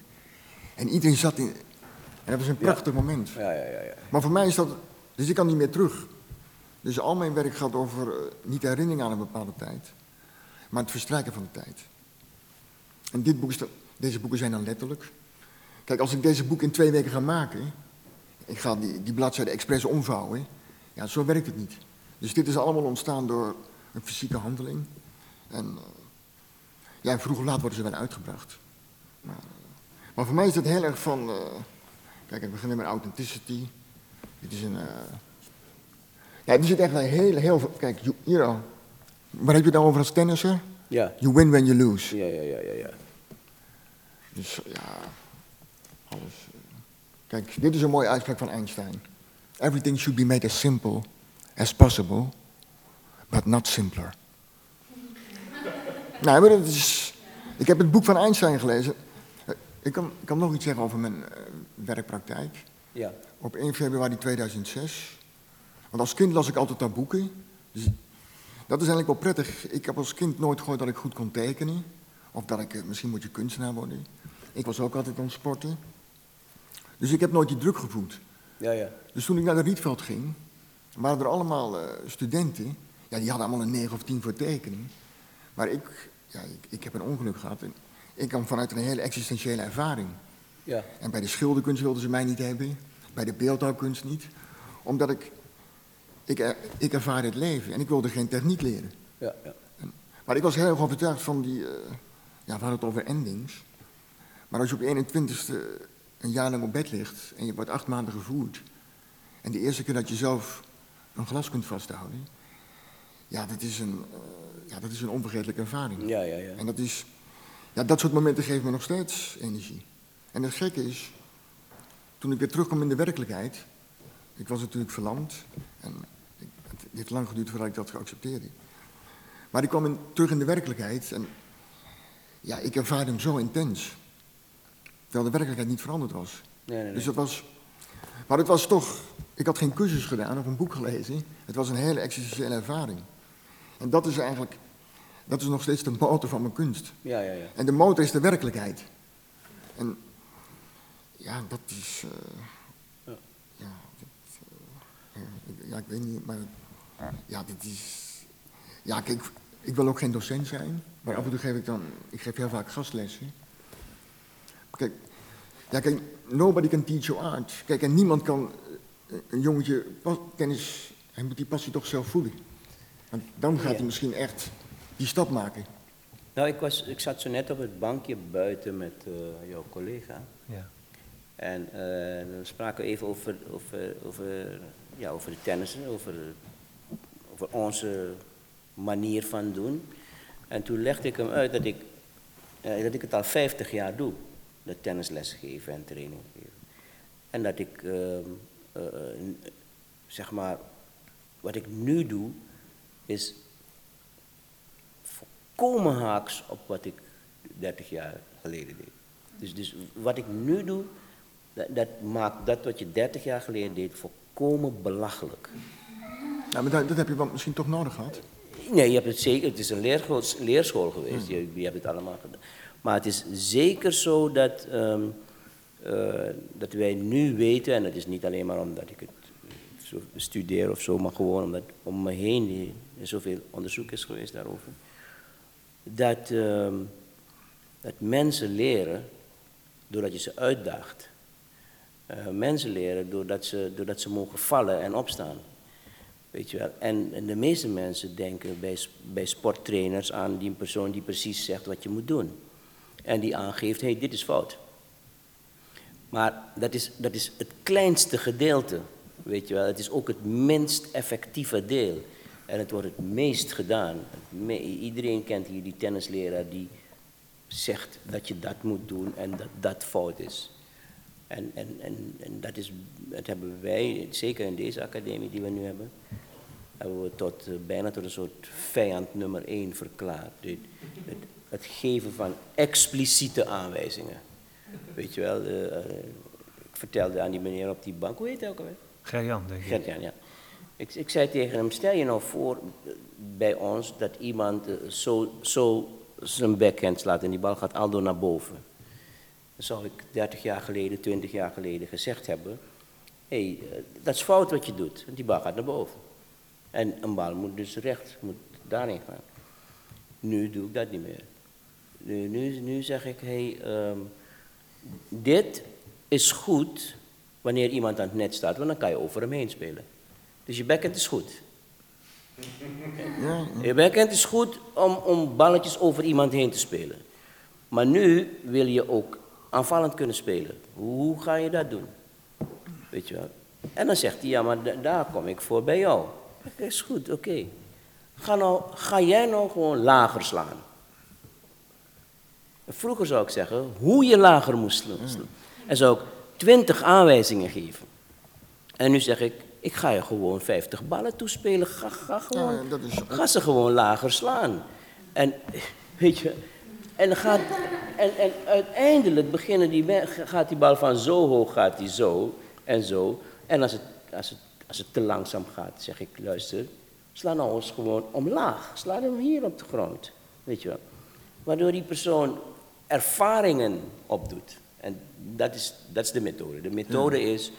En iedereen zat in. En dat was een prachtig moment. Ja, ja, ja, ja. Maar voor mij is dat. Dus ik kan niet meer terug. Dus al mijn werk gaat over eh, niet herinnering aan een bepaalde tijd. Maar het verstrijken van de tijd. En dit deze boeken zijn dan letterlijk. Kijk, als ik deze boek in twee weken ga maken, ik ga die, die bladzijde expres omvouwen, ja, zo werkt het niet. Dus dit is allemaal ontstaan door een fysieke handeling. En eh, ja, vroeg of laat worden ze wel uitgebracht. Maar, eh, maar voor mij is het heel erg van, kijk, we beginnen met authenticity. Dit is een, ja, er zit echt een heel, heel veel, kijk, you- al. Waar heb je nou over als tennisser? Ja, You win when you lose. ja, ja, ja, ja. ja. Dus ja, alles. eh. Kijk, dit is een mooie uitspraak van Einstein. Everything should be made as simple as possible, but not simpler. nou, maar dat is, ik heb het boek van Einstein gelezen. Eh, Ik kan, ik kan nog iets zeggen over mijn eh, werkpraktijk. Ja, Op 1 februari 2006. Want als kind las ik altijd naar boeken. Dus dat is eigenlijk wel prettig. Ik heb als kind nooit gehoord dat ik goed kon tekenen. Of dat ik, eh, misschien moet je kunstenaar worden. Ik was ook altijd aan het sporten. Dus ik heb nooit die druk gevoeld. ja, ja. Dus toen ik naar de Rietveld ging, waren er allemaal eh, studenten. Ja, die hadden allemaal een 9 of 10 voor tekenen. Maar ik, ja, ik, ik heb een ongeluk gehad. En ik kwam vanuit een hele existentiële ervaring. Ja, En bij de schilderkunst wilden ze mij niet hebben. Bij de beeldhouwkunst niet. Omdat ik, ik, er- ik ervaar het leven en ik wilde geen techniek leren. ja, ja. Maar ik was heel erg overtuigd van die, eh, ja, we hadden het over endings. Maar als je op je 21ste een jaar lang op bed ligt en je wordt acht maanden gevoerd. En de eerste keer dat je zelf een glas kunt vasthouden. Ja, dat is een, eh, ja, dat is een onvergetelijke ervaring. Ja, ja, ja. En dat is, ja, dat soort momenten geven me nog steeds energie. En het gekke is, toen ik weer terugkwam in de werkelijkheid, ik was natuurlijk verlamd en het heeft lang geduurd voordat ik dat geaccepteerde. Maar ik kwam in, terug in de werkelijkheid en ja, ik ervaarde hem zo intens. Terwijl de werkelijkheid niet veranderd was. Nee, nee, nee. Dus dat was. Maar het was toch. Ik had geen cursus gedaan of een boek gelezen. Het was een hele existentiële ervaring. En dat is eigenlijk. Dat is nog steeds de motor van mijn kunst. Ja, ja, ja. En de motor is de werkelijkheid. En. Ja, dat is. eh, Ja. ja, dat, eh, ik- ja, ik weet niet, maar. Ja, dit is. Ja, kijk, ik wil ook geen docent zijn. Maar af en toe geef ik dan. Ik geef heel vaak gastlessen. Kijk, ja, kijk, nobody can teach you art. Kijk, en niemand kan eh, een jongetje pas- kennis, hij moet die passie toch zelf voelen. Want dan gaat Ja. hij misschien echt die stap maken. Nou, ik, was, ik zat zo net op het bankje buiten met eh, jouw collega. Ja. En eh, dan spraken we even over, over, over, ja, over de tennissen, over, over onze manier van doen. En toen legde ik hem uit dat ik, eh, dat ik het al 50 jaar doe. Dat tennisles geven en training geven. En dat ik, ehm, eh, zeg maar, wat ik nu doe, is volkomen haaks op wat ik 30 jaar geleden deed. Dus, dus wat ik nu doe, dat, dat maakt dat wat je 30 jaar geleden deed volkomen belachelijk. Ja, maar dat, dat heb je misschien toch nodig gehad. Nee, je hebt het zeker, het is een leerschool, leerschool geweest, je, je hebt het allemaal gedaan. Maar het is zeker zo dat, ehm, eh, dat wij nu weten, en dat is niet alleen maar omdat ik het zo studeer of zo, maar gewoon omdat om me heen er zoveel onderzoek is geweest daarover, dat, ehm, dat mensen leren doordat je ze uitdaagt. Eh, mensen leren doordat ze, doordat ze mogen vallen en opstaan. Weet je wel? En, de meeste mensen denken bij, bij sporttrainers aan die persoon die precies zegt wat je moet doen. En die aangeeft, hé, hey, dit is fout. Maar dat is, dat is het kleinste gedeelte, weet je wel. Het is ook het minst effectieve deel. En het wordt het meest gedaan. Iedereen kent hier die tennisleraar die zegt dat je dat moet doen en dat dat fout is. En, en, en, en dat, is, dat hebben wij, zeker in deze academie die we nu hebben, hebben we tot, eh, bijna tot een soort vijand nummer één verklaard. Dit- Het, het geven van expliciete aanwijzingen. Weet je wel, eh, eh, ik vertelde aan die meneer op die bank, hoe heet hij ook alweer? Gerjan, denk ik. Gert-Jan, ja. Ik, ik zei tegen hem, stel je nou voor bij ons dat iemand zo, zo zijn backhand slaat en die bal gaat al door naar boven. Dan zou ik 30 jaar geleden, 20 jaar geleden gezegd hebben, hé, hey, dat is fout wat je doet, want die bal gaat naar boven. En een bal moet dus recht, moet daarin gaan. Nu doe ik dat niet meer. Nu, nu, nu zeg ik, hé, hey, ehm, dit is goed wanneer iemand aan het net staat, want dan kan je over hem heen spelen. Dus je backhand is goed. Je backhand is goed om, om balletjes over iemand heen te spelen. Maar nu wil je ook aanvallend kunnen spelen. Hoe ga je dat doen? Weet je wel? En dan zegt hij, ja, maar da- daar kom ik voor bij jou. Is goed, oké. Ga, nou, ga jij nou gewoon lager slaan? Vroeger zou ik zeggen hoe je lager moest slaan. En zou ik twintig aanwijzingen geven. En nu zeg ik, ik ga je gewoon 50 ballen toespelen. Ga, ga, gewoon, Ja, dat is- ga ze gewoon lager slaan. En weet je, en, gaat, en, en uiteindelijk beginnen die, gaat die bal van zo hoog, gaat die zo en zo. En als het, als het, als het te langzaam gaat, zeg ik, luister, sla nou eens gewoon omlaag. Sla hem hier op de grond, weet je wel. Waardoor die persoon ervaringen opdoet. En dat is, dat is de methode. De methode is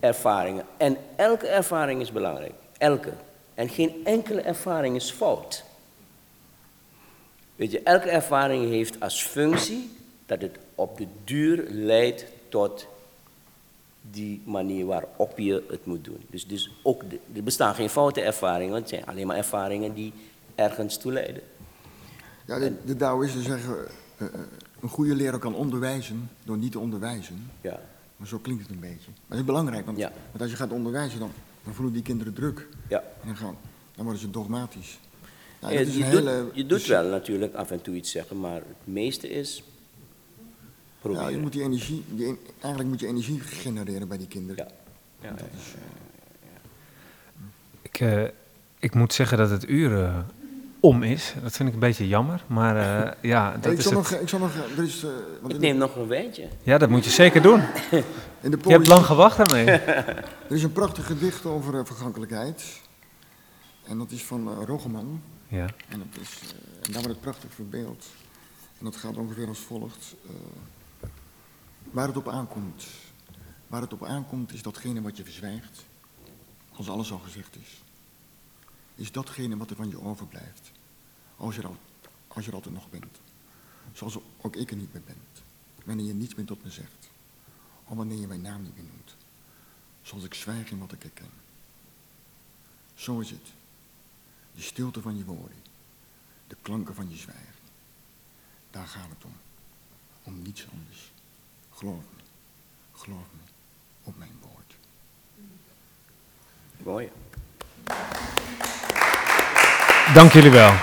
ervaringen. En elke ervaring is belangrijk. Elke. En geen enkele ervaring is fout. Weet je, elke ervaring heeft als functie dat het op de duur leidt tot die manier waarop je het moet doen. Dus, dus ook de, er bestaan geen foute ervaringen, het zijn alleen maar ervaringen die ergens toe leiden. ja de, de Taoïsten zeggen, eh, eh, een goede leraar kan onderwijzen door niet te onderwijzen. Ja. Maar zo klinkt het een beetje. Maar dat is belangrijk, want, Ja. want als je gaat onderwijzen, dan, dan voelen die kinderen druk. Ja. En dan, gaan, dan worden ze dogmatisch. Nou, Ja, je, doet, hele- je doet dus- wel natuurlijk af en toe iets zeggen, maar het meeste is proberen. Ja, je moet die energie, die, eigenlijk moet je energie genereren bij die kinderen. Ja. Ja, Dat ja. is, eh, Ik, eh, ik moet zeggen dat het uur eh, om is. Dat vind ik een beetje jammer. Maar eh, ja, Hey, dat ik, is zal het. nog, ik zal nog, er is, eh, want Ik neem nog een wijntje. Ja, dat moet je zeker doen. in de Je hebt lang gewacht daarmee. Er is een prachtig gedicht over vergankelijkheid. En dat is van uh, Rogeman. Ja. En, dat is, en daar wordt het prachtig verbeeld. En dat gaat ongeveer als volgt. Waar het op aankomt. Waar het op aankomt is datgene wat je verzwijgt. Als alles al gezegd is. Is datgene wat er van je overblijft. Als je er, al, als je er altijd nog bent. Zoals ook ik er niet meer ben. Wanneer je niets meer tot me zegt. Of wanneer je mijn naam niet meer noemt. Zoals ik zwijg in wat ik herken. Zo is het. De stilte van je woorden. De klanken van je zwijgen. Daar gaat het om. Om niets anders. Geloof me. Geloof me op mijn woord. Mooi. Dank jullie wel.